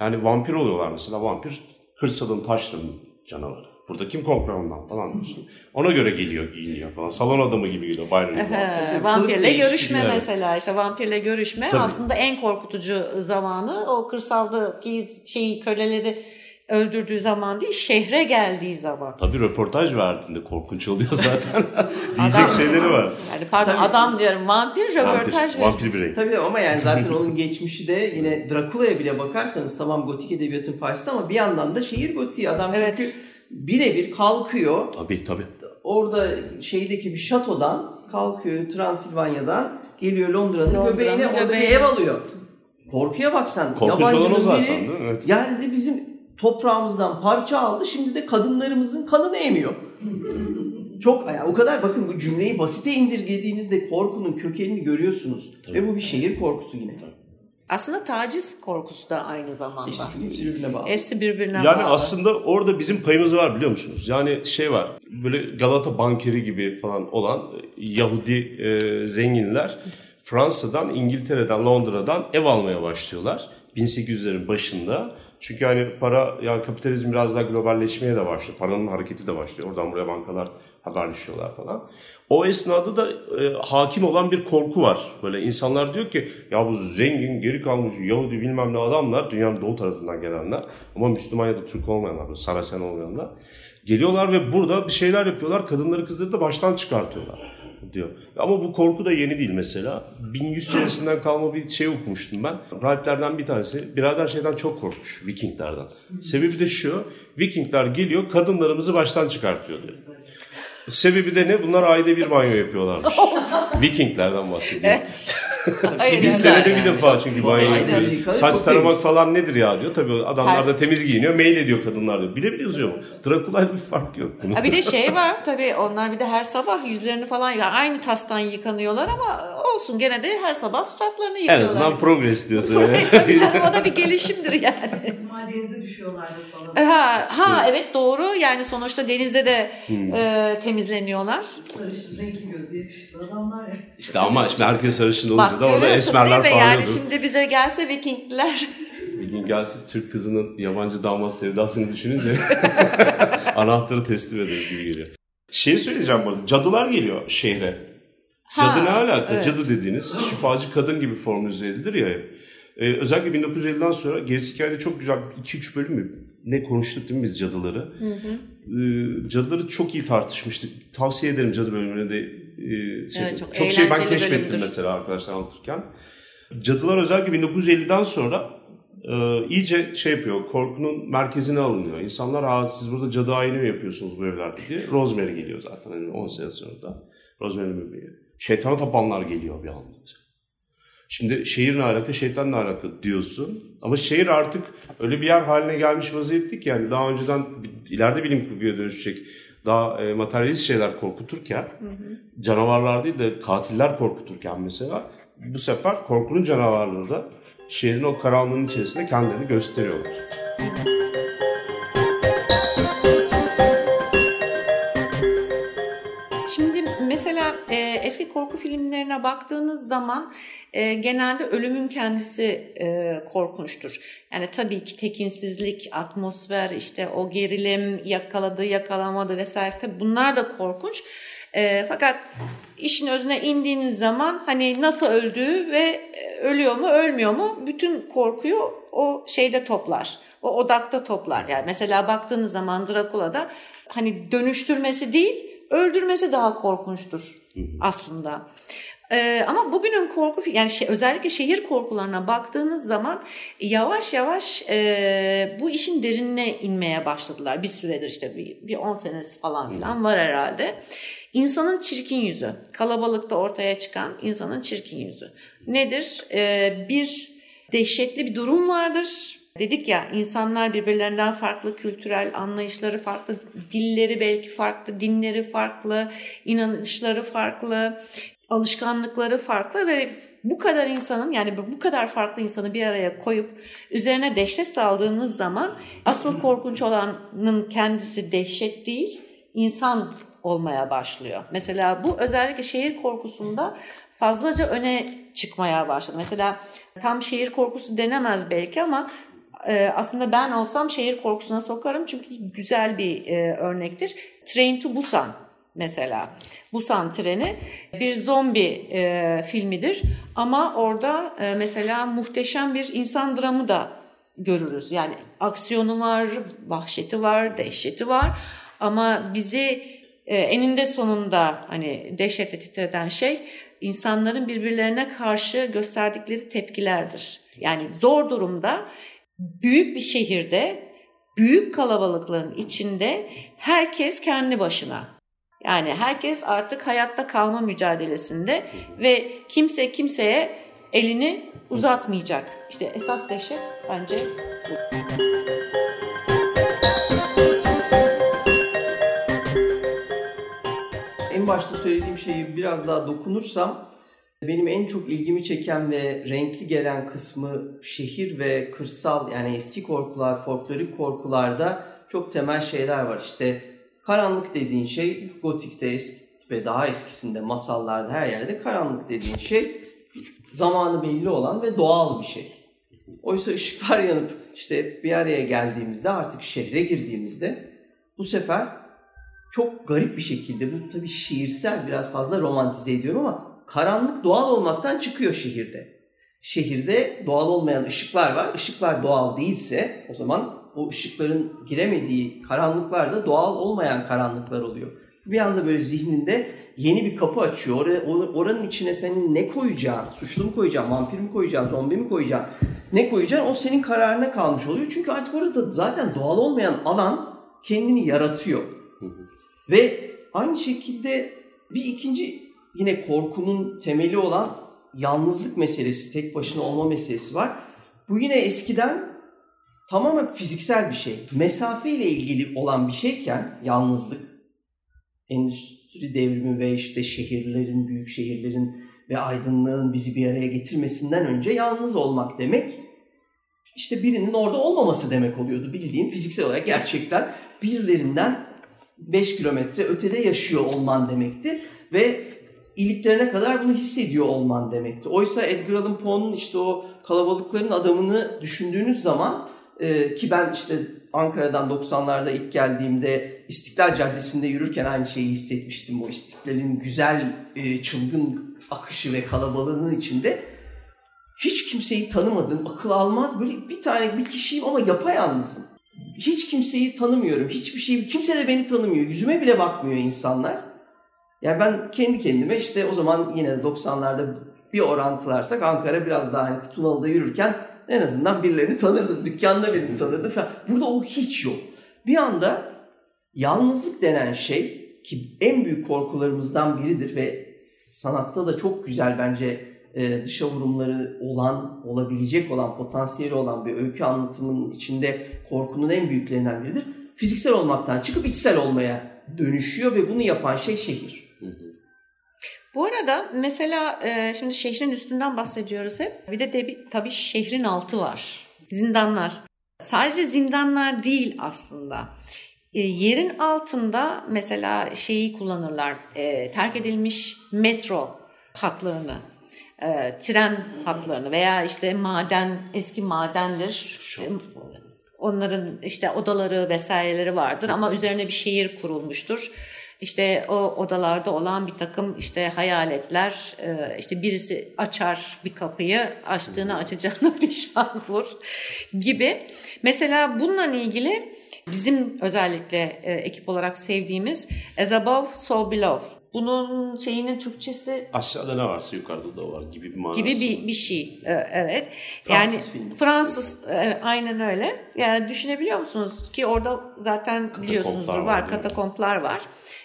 S3: Yani vampir oluyorlar mesela. Vampir kırsalın taşların canavarı. Burada kim korkar ondan falan diyorsun. Ona göre geliyor, giyiniyor falan. Salon adamı gibi geliyor.
S1: Kılık
S2: vampirle görüşme
S3: evet.
S2: mesela işte vampirle görüşme
S3: Tabii.
S2: aslında en korkutucu zamanı o kırsaldaki şeyi köleleri öldürdüğü zaman değil şehre geldiği zaman.
S3: Tabii röportaj verdiğinde korkunç oluyor zaten. Diyecek şeyleri var.
S2: Yani pardon
S1: Tabii.
S2: adam diyorum vampir röportaj
S3: Vampir,
S2: veriyor.
S3: vampir birey.
S1: Tabii ama yani zaten onun geçmişi de yine Drakula'ya bile bakarsanız tamam gotik edebiyatın parçası ama bir yandan da şehir gotiği. Adam
S2: Evet.
S1: çünkü birebir kalkıyor.
S3: Tabii tabii.
S1: Orada şeydeki bir şatodan kalkıyor Transilvanya'dan geliyor Londra'nın
S2: Londra'nın
S1: göbeğine orada bir ev alıyor. Korkuya bak sen.
S3: Korkunç olan o
S1: Yabancının
S3: zaten
S1: biri
S3: değil mi? Evet.
S1: geldi bizim toprağımızdan parça aldı şimdi de kadınlarımızın kanını emiyor. Çok yani o kadar bakın bu cümleyi basite indirgediğinizde korkunun kökenini görüyorsunuz. Ve bu bir şehir korkusu yine.
S2: Aslında taciz korkusu da aynı zamanda.
S1: İşte hepsi birbirine bağlı.
S2: Hepsi birbirine
S3: Yani
S2: bağlı.
S3: aslında orada bizim payımız var biliyor musunuz? Yani şey var böyle Galata bankeri gibi falan olan Yahudi e, zenginler Fransa'dan, İngiltere'den, Londra'dan ev almaya başlıyorlar. 1800'lerin başında. Çünkü hani para yani kapitalizm biraz daha globalleşmeye de başlıyor. Paranın hareketi de başlıyor. Oradan buraya bankalar haberleşiyorlar falan. O esnada da e, hakim olan bir korku var. Böyle insanlar diyor ki ya bu zengin, geri kalmış Yahudi bilmem ne adamlar dünyanın doğu tarafından gelenler ama Müslüman ya da Türk olmayanlar, böyle Saracen olmayanlar geliyorlar ve burada bir şeyler yapıyorlar. Kadınları kızları da baştan çıkartıyorlar diyor. Ama bu korku da yeni değil mesela. 1100 senesinden kalma bir şey okumuştum ben. Rahiplerden bir tanesi birader şeyden çok korkmuş Vikinglerden. Sebebi de şu. Vikingler geliyor kadınlarımızı baştan çıkartıyor diyor. Sebebi de ne? Bunlar ayda bir banyo yapıyorlarmış. Vikinglerden bahsediyor.
S2: Hayır,
S3: Biz
S2: yani.
S3: senede bir defa çünkü banyo yapıyoruz. Saç taramak
S1: temiz.
S3: falan nedir ya diyor. Tabii adamlar da temiz giyiniyor. Mail ediyor kadınlar diyor. Bile bile yazıyor bu. Drakula'yla bir fark yok.
S2: Ha bir de şey var tabii onlar bir de her sabah yüzlerini falan yani aynı tastan yıkanıyorlar ama olsun gene de her sabah suratlarını
S3: en
S2: yıkıyorlar.
S3: azından progress diyorsun.
S2: tabii canım o da bir gelişimdir yani.
S4: İsmail denize düşüyorlardı falan.
S2: Ha, ha evet doğru yani sonuçta denizde de
S3: Hmm.
S2: e, temizleniyorlar.
S4: Sarışın, renkli gözlü, yakışıklı adamlar ya.
S3: İşte ama şimdi herkes sarışın olunca da orada esmerler
S2: mi yani şimdi bize gelse Vikingler
S3: Bir gün gelse Türk kızının yabancı damat sevdasını düşününce anahtarı teslim ederiz gibi geliyor. Şey söyleyeceğim bu arada. Cadılar geliyor şehre.
S2: Ha,
S3: Cadı ne alaka?
S2: evet.
S3: Cadı dediğiniz şifacı kadın gibi formüle edilir ya. Ee, özellikle 1950'den sonra gerisi hikayede çok güzel 2-3 bölüm mü ne konuştuk değil mi biz cadıları? Ee, cadıları çok iyi tartışmıştık. Tavsiye ederim cadı bölümüne de. E, şey,
S2: Evet, çok
S3: çok şey ben keşfettim
S2: bölümdür.
S3: mesela arkadaşlar anlatırken. Cadılar özellikle 1950'den sonra e, iyice şey yapıyor, korkunun merkezine alınıyor. İnsanlar Aa, siz burada cadı ayini mi yapıyorsunuz bu evlerde diye. Rosemary geliyor zaten hani 10 sene sonra da. Rosemary bebeği. Şeytana tapanlar geliyor bir anda. Şimdi şehir ne alaka, şeytan ne alaka diyorsun. Ama şehir artık öyle bir yer haline gelmiş vaziyette ki yani daha önceden ileride bilim kurguya dönüşecek daha e, materyalist şeyler korkuturken canavarlar değil de katiller korkuturken mesela bu sefer korkunun canavarları da şehrin o karanlığın içerisinde kendilerini gösteriyorlar.
S2: Şimdi eski korku filmlerine baktığınız zaman e, genelde ölümün kendisi e, korkunçtur. Yani tabii ki tekinsizlik, atmosfer, işte o gerilim, yakaladı, yakalamadı vesaire tabii bunlar da korkunç. E, fakat işin özüne indiğiniz zaman hani nasıl öldüğü ve e, ölüyor mu ölmüyor mu bütün korkuyu o şeyde toplar. O odakta toplar. Yani mesela baktığınız zaman Drakula'da hani dönüştürmesi değil öldürmesi daha korkunçtur aslında. Ee, ama bugünün korku yani şey, özellikle şehir korkularına baktığınız zaman yavaş yavaş e, bu işin derinine inmeye başladılar. Bir süredir işte bir, bir 10 senesi falan filan var herhalde. insanın çirkin yüzü. Kalabalıkta ortaya çıkan insanın çirkin yüzü. Nedir? Ee, bir dehşetli bir durum vardır. Dedik ya insanlar birbirlerinden farklı kültürel anlayışları farklı, dilleri belki farklı, dinleri farklı, inanışları farklı, alışkanlıkları farklı ve bu kadar insanın yani bu kadar farklı insanı bir araya koyup üzerine dehşet saldığınız zaman asıl korkunç olanın kendisi dehşet değil, insan olmaya başlıyor. Mesela bu özellikle şehir korkusunda fazlaca öne çıkmaya başladı. Mesela tam şehir korkusu denemez belki ama e, aslında ben olsam şehir korkusuna sokarım çünkü güzel bir e, örnektir. Train to Busan mesela. Busan treni bir zombi e, filmidir ama orada e, mesela muhteşem bir insan dramı da görürüz. Yani aksiyonu var, vahşeti var, dehşeti var ama bizi e, eninde sonunda hani dehşetle titreden şey insanların birbirlerine karşı gösterdikleri tepkilerdir. Yani zor durumda büyük bir şehirde büyük kalabalıkların içinde herkes kendi başına. Yani herkes artık hayatta kalma mücadelesinde ve kimse kimseye elini uzatmayacak. İşte esas dehşet bence bu.
S1: En başta söylediğim şeyi biraz daha dokunursam benim en çok ilgimi çeken ve renkli gelen kısmı şehir ve kırsal yani eski korkular, folklorik korkularda çok temel şeyler var. İşte karanlık dediğin şey gotikte eski ve daha eskisinde masallarda her yerde karanlık dediğin şey zamanı belli olan ve doğal bir şey. Oysa ışıklar yanıp işte bir araya geldiğimizde artık şehre girdiğimizde bu sefer çok garip bir şekilde bu tabii şiirsel biraz fazla romantize ediyorum ama karanlık doğal olmaktan çıkıyor şehirde. Şehirde doğal olmayan ışıklar var. Işıklar doğal değilse o zaman o ışıkların giremediği karanlıklar da doğal olmayan karanlıklar oluyor. Bir anda böyle zihninde yeni bir kapı açıyor. Or- oranın içine senin ne koyacağın, suçlu mu koyacaksın, vampir mi koyacaksın, zombi mi koyacaksın, ne koyacaksın o senin kararına kalmış oluyor. Çünkü artık orada zaten doğal olmayan alan kendini yaratıyor. Ve aynı şekilde bir ikinci yine korkunun temeli olan yalnızlık meselesi, tek başına olma meselesi var. Bu yine eskiden tamamen fiziksel bir şey. Mesafe ile ilgili olan bir şeyken yalnızlık, endüstri devrimi ve işte şehirlerin, büyük şehirlerin ve aydınlığın bizi bir araya getirmesinden önce yalnız olmak demek işte birinin orada olmaması demek oluyordu. Bildiğin fiziksel olarak gerçekten birilerinden 5 kilometre ötede yaşıyor olman demekti ve iliklerine kadar bunu hissediyor olman demekti. Oysa Edgar Allan Poe'nun işte o kalabalıkların adamını düşündüğünüz zaman e, ki ben işte Ankara'dan 90'larda ilk geldiğimde İstiklal Caddesi'nde yürürken aynı şeyi hissetmiştim. O istiklalin güzel, e, çılgın akışı ve kalabalığının içinde hiç kimseyi tanımadım, akıl almaz böyle bir tane bir kişiyim ama yapayalnızım. Hiç kimseyi tanımıyorum, hiçbir şey, kimse de beni tanımıyor, yüzüme bile bakmıyor insanlar. Yani ben kendi kendime işte o zaman yine de 90'larda bir orantılarsak Ankara biraz daha hani Tunalı'da yürürken en azından birilerini tanırdım. Dükkanda birini tanırdım falan. Burada o hiç yok. Bir anda yalnızlık denen şey ki en büyük korkularımızdan biridir ve sanatta da çok güzel bence e, dışa vurumları olan, olabilecek olan, potansiyeli olan bir öykü anlatımının içinde korkunun en büyüklerinden biridir. Fiziksel olmaktan çıkıp içsel olmaya dönüşüyor ve bunu yapan şey şehir.
S2: Bu arada mesela e, şimdi şehrin üstünden bahsediyoruz hep. Bir de, de tabii şehrin altı var. Zindanlar. Sadece zindanlar değil aslında. E, yerin altında mesela şeyi kullanırlar. E, terk edilmiş metro hatlarını, e, tren hatlarını veya işte maden, eski madendir. Onların işte odaları vesaireleri vardır ama üzerine bir şehir kurulmuştur. İşte o odalarda olan bir takım işte hayaletler, işte birisi açar bir kapıyı, açtığını açacağına pişman olur gibi. Mesela bununla ilgili bizim özellikle ekip olarak sevdiğimiz As Above, So Below bunun şeyinin Türkçesi
S3: aşağıda ne varsa yukarıda da var gibi bir manası.
S2: Gibi bir, bir şey. Evet. Yani
S1: Fransız filmi.
S2: Fransız evet, aynen öyle. Yani düşünebiliyor musunuz ki orada zaten biliyorsunuzdur var,
S3: var,
S2: katakomplar var,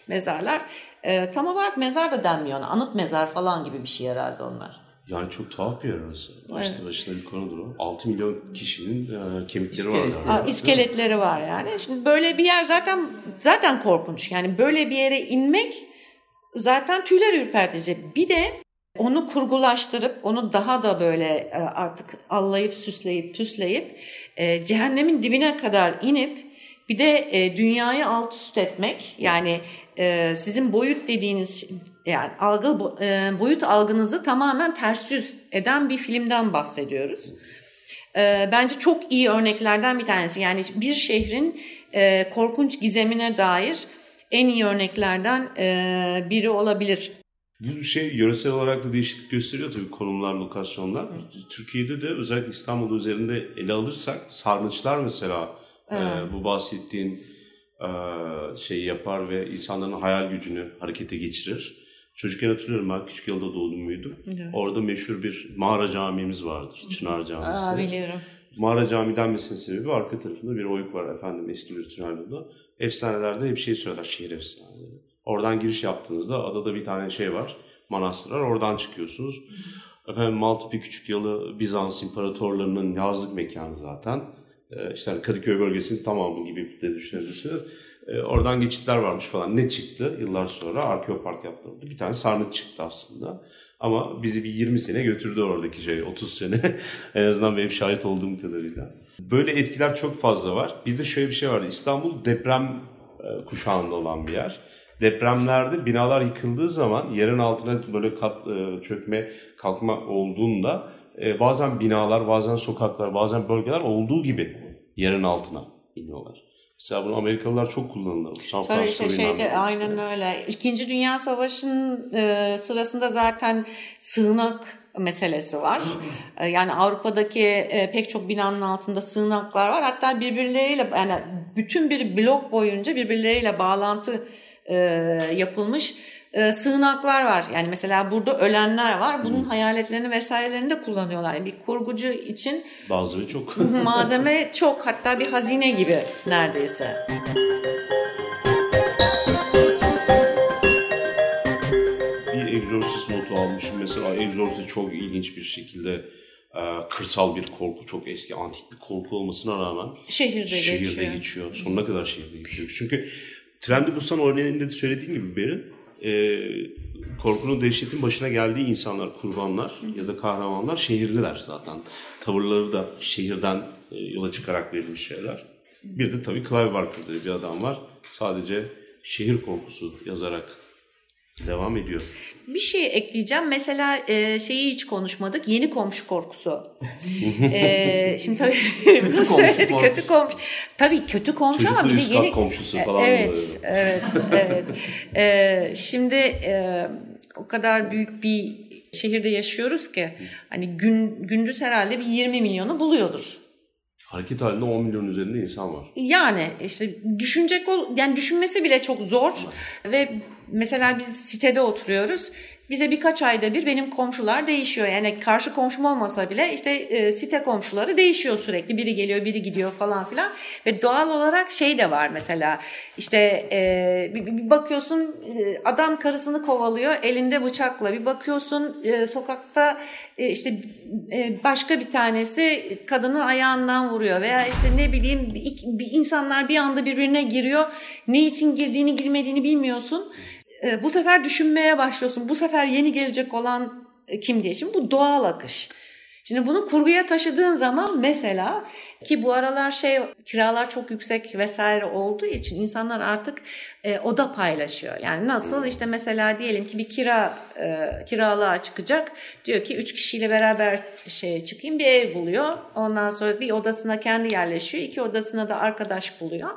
S2: mezarlar. E, tam olarak mezar da denmiyor ona. Anıt mezar falan gibi bir şey herhalde onlar.
S3: Yani çok tuhaf bir yer orası. Başta
S2: Evet.
S3: başına bir konudur o. 6 milyon kişinin e, kemikleri var.
S1: İskelet.
S3: Yani.
S2: Aa, iskeletleri var yani. Şimdi böyle bir yer zaten zaten korkunç. Yani böyle bir yere inmek zaten tüyler ürpertici. Bir de onu kurgulaştırıp onu daha da böyle e, artık allayıp süsleyip püsleyip e, cehennemin dibine kadar inip bir de e, dünyayı alt üst etmek yani sizin boyut dediğiniz yani algı bo- boyut algınızı tamamen ters yüz eden bir filmden bahsediyoruz. Bence çok iyi örneklerden bir tanesi. Yani bir şehrin korkunç gizemine dair en iyi örneklerden e, biri olabilir.
S3: Bu şey yöresel olarak da değişiklik gösteriyor tabii konumlar, lokasyonlar. Türkiye'de de özellikle İstanbul üzerinde ele alırsak sarnıçlar mesela e, bu bahsettiğin e, şeyi yapar ve insanların hayal gücünü harekete geçirir. Çocukken hatırlıyorum ben küçük yılda doğdum büyüdüm. Orada meşhur bir mağara camimiz vardır. Çınar Camisi.
S2: Aa, biliyorum.
S3: Mağara cami denmesinin sebebi arka tarafında bir oyuk var efendim eski bir tünel. Efsanelerde hep şey söyler şehir efsaneleri. Oradan giriş yaptığınızda adada bir tane şey var. Manastır var. Oradan çıkıyorsunuz. Efendim Maltepe Küçük Yalı Bizans imparatorlarının yazlık mekanı zaten. Ee, işte hani Kadıköy bölgesinin tamamı gibi de düşünebilirsiniz. Ee, oradan geçitler varmış falan. Ne çıktı yıllar sonra? Arkeopark yaptırıldı. Bir tane sarnıç çıktı aslında. Ama bizi bir 20 sene götürdü oradaki şey. 30 sene. en azından benim şahit olduğum kadarıyla. Böyle etkiler çok fazla var. Bir de şöyle bir şey vardı. İstanbul deprem e, kuşağında olan bir yer. Depremlerde binalar yıkıldığı zaman yerin altına böyle kat e, çökme kalkma olduğunda e, bazen binalar, bazen sokaklar, bazen bölgeler olduğu gibi yerin altına iniyorlar. Mesela bunu Amerikalılar çok kullanırlar. San
S2: Tabii işte şeyde aynen öyle. İkinci Dünya Savaşı'nın e, sırasında zaten sığınak meselesi var. E, yani Avrupa'daki e, pek çok binanın altında sığınaklar var. Hatta birbirleriyle yani bütün bir blok boyunca birbirleriyle bağlantı e, yapılmış e, sığınaklar var. Yani mesela burada ölenler var. Bunun hayaletlerini vesairelerini de kullanıyorlar. Yani bir kurgucu için
S3: Bazıları çok.
S2: malzeme çok hatta bir hazine gibi neredeyse.
S3: bir Exorcist notu almışım. Mesela Exorcist çok ilginç bir şekilde e, kırsal bir korku, çok eski antik bir korku olmasına rağmen
S2: Şehirde,
S3: şehirde
S2: geçiyor.
S3: geçiyor. Sonuna kadar şehirde geçiyor. Çünkü Trendi Busan örneğinde de söylediğim gibi Berin, e, korkunun dehşetin başına geldiği insanlar, kurbanlar ya da kahramanlar şehirliler zaten. Tavırları da şehirden e, yola çıkarak verilmiş şeyler. Bir de tabii Clive Barker diye bir adam var. Sadece şehir korkusu yazarak devam ediyor.
S2: Bir şey ekleyeceğim. Mesela e, şeyi hiç konuşmadık. Yeni komşu korkusu. e, şimdi tabii
S1: Kötü komşu korkusu.
S2: Kötü komşu. Tabii kötü komşu ama
S3: Çocuklu
S2: bir de yeni
S3: komşusu
S2: E,
S3: falan
S2: Evet,
S3: böyle.
S2: evet, evet. E, şimdi e, o kadar büyük bir şehirde yaşıyoruz ki hani gün gündüz herhalde bir 20 milyonu buluyordur.
S3: Hareket halinde 10 milyon üzerinde insan var.
S2: Yani işte düşünecek ol yani düşünmesi bile çok zor ve mesela biz sitede oturuyoruz. Bize birkaç ayda bir benim komşular değişiyor. Yani karşı komşum olmasa bile işte e, site komşuları değişiyor sürekli. Biri geliyor, biri gidiyor falan filan. Ve doğal olarak şey de var mesela. İşte e, bir, bir bakıyorsun e, adam karısını kovalıyor elinde bıçakla. Bir bakıyorsun e, sokakta e, işte e, başka bir tanesi kadının ayağından vuruyor veya işte ne bileyim insanlar bir anda birbirine giriyor. Ne için girdiğini girmediğini bilmiyorsun. E, bu sefer düşünmeye başlıyorsun. Bu sefer yeni gelecek olan e, kim diye. Şimdi bu doğal akış. Şimdi bunu kurguya taşıdığın zaman mesela ki bu aralar şey kiralar çok yüksek vesaire olduğu için insanlar artık e, oda paylaşıyor. Yani nasıl işte mesela diyelim ki bir kira e, kiralığa çıkacak. Diyor ki üç kişiyle beraber şey çıkayım bir ev buluyor. Ondan sonra bir odasına kendi yerleşiyor. iki odasına da arkadaş buluyor.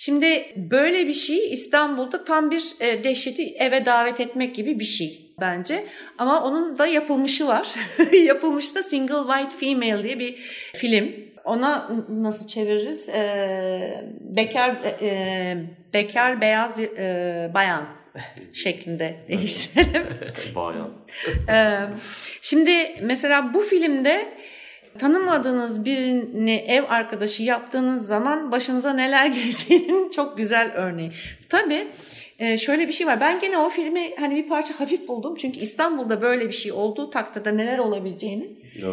S2: Şimdi böyle bir şey İstanbul'da tam bir e, dehşeti eve davet etmek gibi bir şey bence. Ama onun da yapılmışı var. Yapılmış da Single White Female diye bir film. Ona nasıl çeviririz? Ee, bekar e, bekar beyaz e, bayan şeklinde değiştirelim.
S3: Bayan.
S2: Ee, şimdi mesela bu filmde tanımadığınız birini ev arkadaşı yaptığınız zaman başınıza neler geleceğinin çok güzel örneği. Tabii Ee, şöyle bir şey var. Ben gene o filmi hani bir parça hafif buldum. Çünkü İstanbul'da böyle bir şey olduğu takdirde neler olabileceğini
S3: Ya,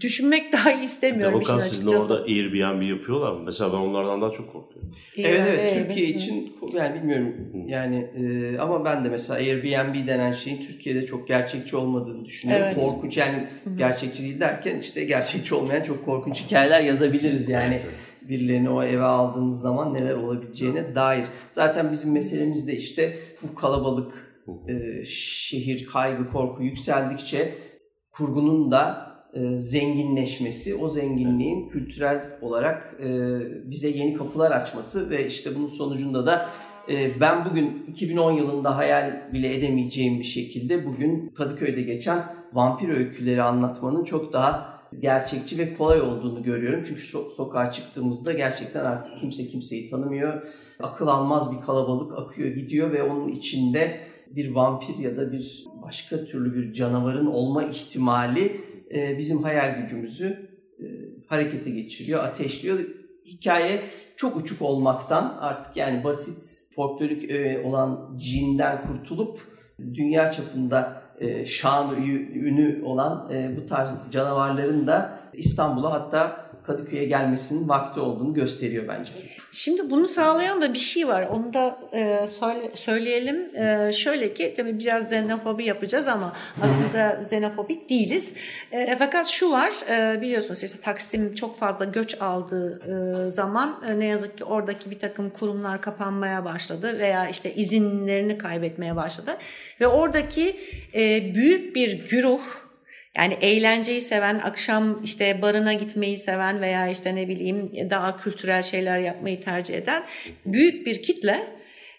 S2: düşünmek daha iyi istemiyorum
S3: Demokan
S2: açıkçası.
S3: orada Airbnb yapıyorlar mı? Mesela ben onlardan daha çok korkuyorum.
S1: Evet evet
S2: Evet,
S1: Türkiye
S2: evet.
S1: için yani bilmiyorum yani e, ama ben de mesela Airbnb denen şeyin Türkiye'de çok gerçekçi olmadığını düşünüyorum.
S2: Evet.
S1: Korkunç yani gerçekçi değil derken işte gerçekçi olmayan çok korkunç hikayeler yazabiliriz yani.
S3: Evet, evet.
S1: Birilerini o eve aldığınız zaman neler olabileceğine dair. Zaten bizim meselemiz de işte bu kalabalık e, şehir kaygı korku yükseldikçe kurgunun da e, zenginleşmesi, o zenginliğin kültürel olarak e, bize yeni kapılar açması ve işte bunun sonucunda da e, ben bugün 2010 yılında hayal bile edemeyeceğim bir şekilde bugün Kadıköy'de geçen vampir öyküleri anlatmanın çok daha gerçekçi ve kolay olduğunu görüyorum. Çünkü so- sokağa çıktığımızda gerçekten artık kimse kimseyi tanımıyor. Akıl almaz bir kalabalık akıyor gidiyor ve onun içinde bir vampir ya da bir başka türlü bir canavarın olma ihtimali e, bizim hayal gücümüzü e, harekete geçiriyor, ateşliyor. Hikaye çok uçuk olmaktan artık yani basit folklorik öğe olan cinden kurtulup dünya çapında e, şanı ünü olan e, bu tarz canavarların da İstanbul'a hatta Kadıköy'e gelmesinin vakti olduğunu gösteriyor bence.
S2: Şimdi bunu sağlayan da bir şey var. Onu da e, söyle, söyleyelim. E, şöyle ki tabii biraz xenofobi yapacağız ama aslında xenofobik değiliz. E, fakat şu var e, biliyorsunuz işte Taksim çok fazla göç aldığı e, zaman e, ne yazık ki oradaki bir takım kurumlar kapanmaya başladı veya işte izinlerini kaybetmeye başladı. Ve oradaki e, büyük bir güruh yani eğlenceyi seven, akşam işte barına gitmeyi seven veya işte ne bileyim daha kültürel şeyler yapmayı tercih eden büyük bir kitle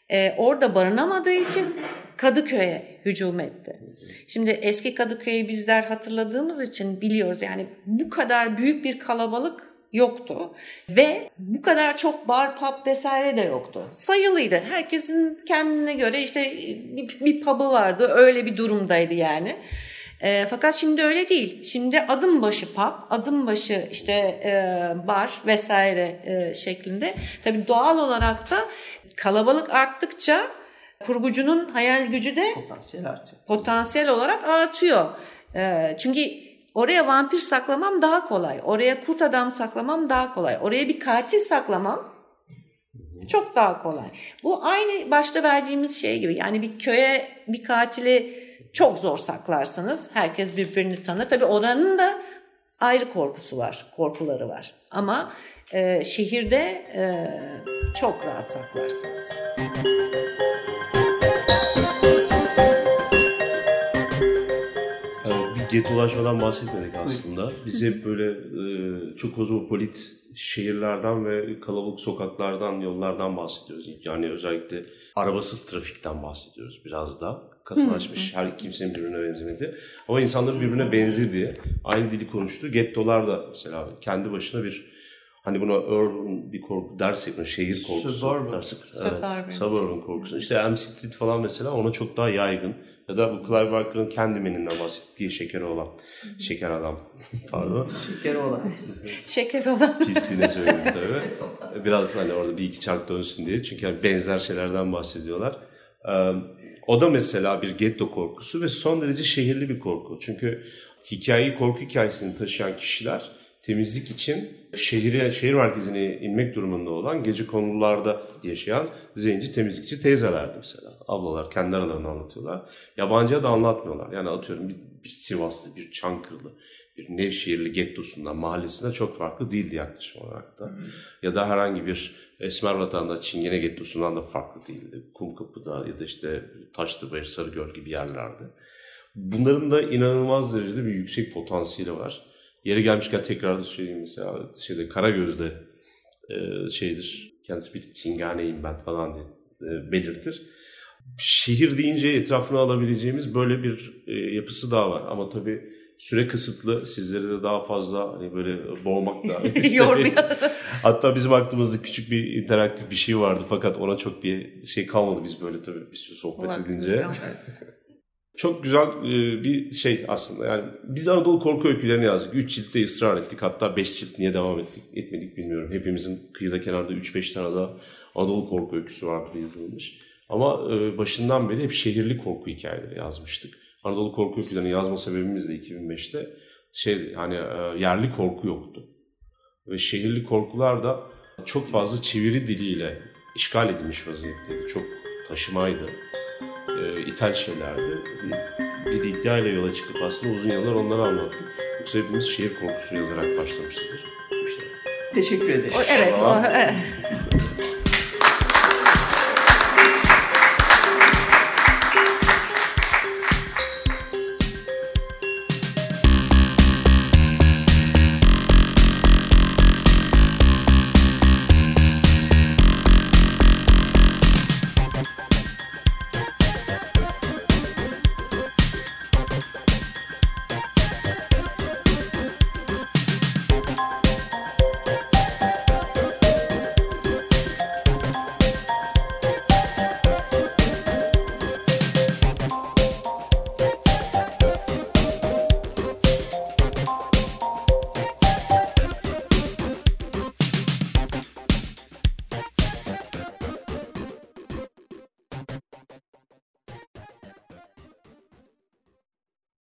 S2: e, orada barınamadığı için Kadıköy'e hücum etti. Şimdi eski Kadıköy'ü bizler hatırladığımız için biliyoruz yani bu kadar büyük bir kalabalık yoktu ve bu kadar çok bar pub vesaire de yoktu. Sayılıydı. Herkesin kendine göre işte bir, bir pub'ı vardı. Öyle bir durumdaydı yani. E, fakat şimdi öyle değil. Şimdi adım başı pub, adım başı işte e, bar vesaire e, şeklinde. Tabii doğal olarak da kalabalık arttıkça kurgucunun hayal gücü de
S1: Potansiyel artıyor.
S2: potansiyel olarak artıyor. E, çünkü oraya vampir saklamam daha kolay. Oraya kurt adam saklamam daha kolay. Oraya bir katil saklamam çok daha kolay. Bu aynı başta verdiğimiz şey gibi. Yani bir köye bir katili çok zor saklarsınız. Herkes birbirini tanır. Tabii oranın da ayrı korkusu var, korkuları var. Ama e, şehirde e, çok rahat saklarsınız.
S3: Yani bir getolaşmadan bahsetmedik aslında. Biz hep böyle e, çok kozmopolit şehirlerden ve kalabalık sokaklardan, yollardan bahsediyoruz. Yani özellikle arabasız trafikten bahsediyoruz biraz da. Katılaşmış, her kimsenin birbirine benzemedi. Ama insanların birbirine benzediği, aynı dili konuştuğu gettolar da mesela kendi başına bir Hani buna urban bir korku dersek mi? Şehir korkusu
S1: Suburban.
S3: dersek.
S2: Suburban.
S3: Evet, suburban korkusu. İşte Elm Street falan mesela ona çok daha yaygın. Ya da bu Clive Barker'ın Candymani'inden bahsettiği şekeri olan. Şeker adam. Pardon.
S1: Şeker olan.
S2: Şeker olan.
S3: Pisliğine söyledim tabii. Biraz hani orada bir iki çark dönsün diye. Çünkü hani benzer şeylerden bahsediyorlar. O da mesela bir getto korkusu ve son derece şehirli bir korku. Çünkü hikayeyi, korku hikayesini taşıyan kişiler temizlik için şehire, şehir merkezine inmek durumunda olan gece konularda yaşayan zenci temizlikçi teyzelerdi mesela. Ablalar kendi aralarında anlatıyorlar. Yabancıya da anlatmıyorlar. Yani atıyorum bir, bir Sivaslı, bir Çankırılı, bir Nevşehirli gettosundan, mahallesinden çok farklı değildi yaklaşım olarak da. Ya da herhangi bir Esmer vatandaş Çingene gettosundan da farklı değildi. Kumkapı'da ya da işte Taşlıbaşı, Sarıgöl gibi yerlerde. Bunların da inanılmaz derecede bir yüksek potansiyeli var. Yeri gelmişken tekrar da söyleyeyim mesela şeyde Karagöz'de e, şeydir. Kendisi bir çinganeyim ben falan diye e, belirtir. Şehir deyince etrafına alabileceğimiz böyle bir e, yapısı daha var. Ama tabii süre kısıtlı. Sizleri de daha fazla hani böyle boğmak da istemeyiz. Hatta bizim aklımızda küçük bir interaktif bir şey vardı fakat ona çok bir şey kalmadı biz böyle tabii bir sürü sohbet edince. Çok güzel e, bir şey aslında. Yani biz Anadolu korku öykülerini yazdık. 3 ciltte ısrar ettik. Hatta 5 cilt niye devam ettik, etmedik bilmiyorum. Hepimizin kıyıda kenarda 3-5 tane daha Anadolu korku öyküsü vardır yazılmış. Ama e, başından beri hep şehirli korku hikayeleri yazmıştık. Anadolu Korku Öykülerini yazma sebebimiz de 2005'te şey hani e, yerli korku yoktu. Ve şehirli korkular da çok fazla çeviri diliyle işgal edilmiş vaziyetteydi. Çok taşımaydı. E, ithal şeylerdi. Bir iddiayla yola çıkıp aslında uzun yıllar onları anlattık. Yoksa hepimiz şehir korkusu yazarak başlamışızdır. Bu işlere.
S1: Teşekkür ederiz.
S2: Evet.
S3: Tamam.
S2: O, evet.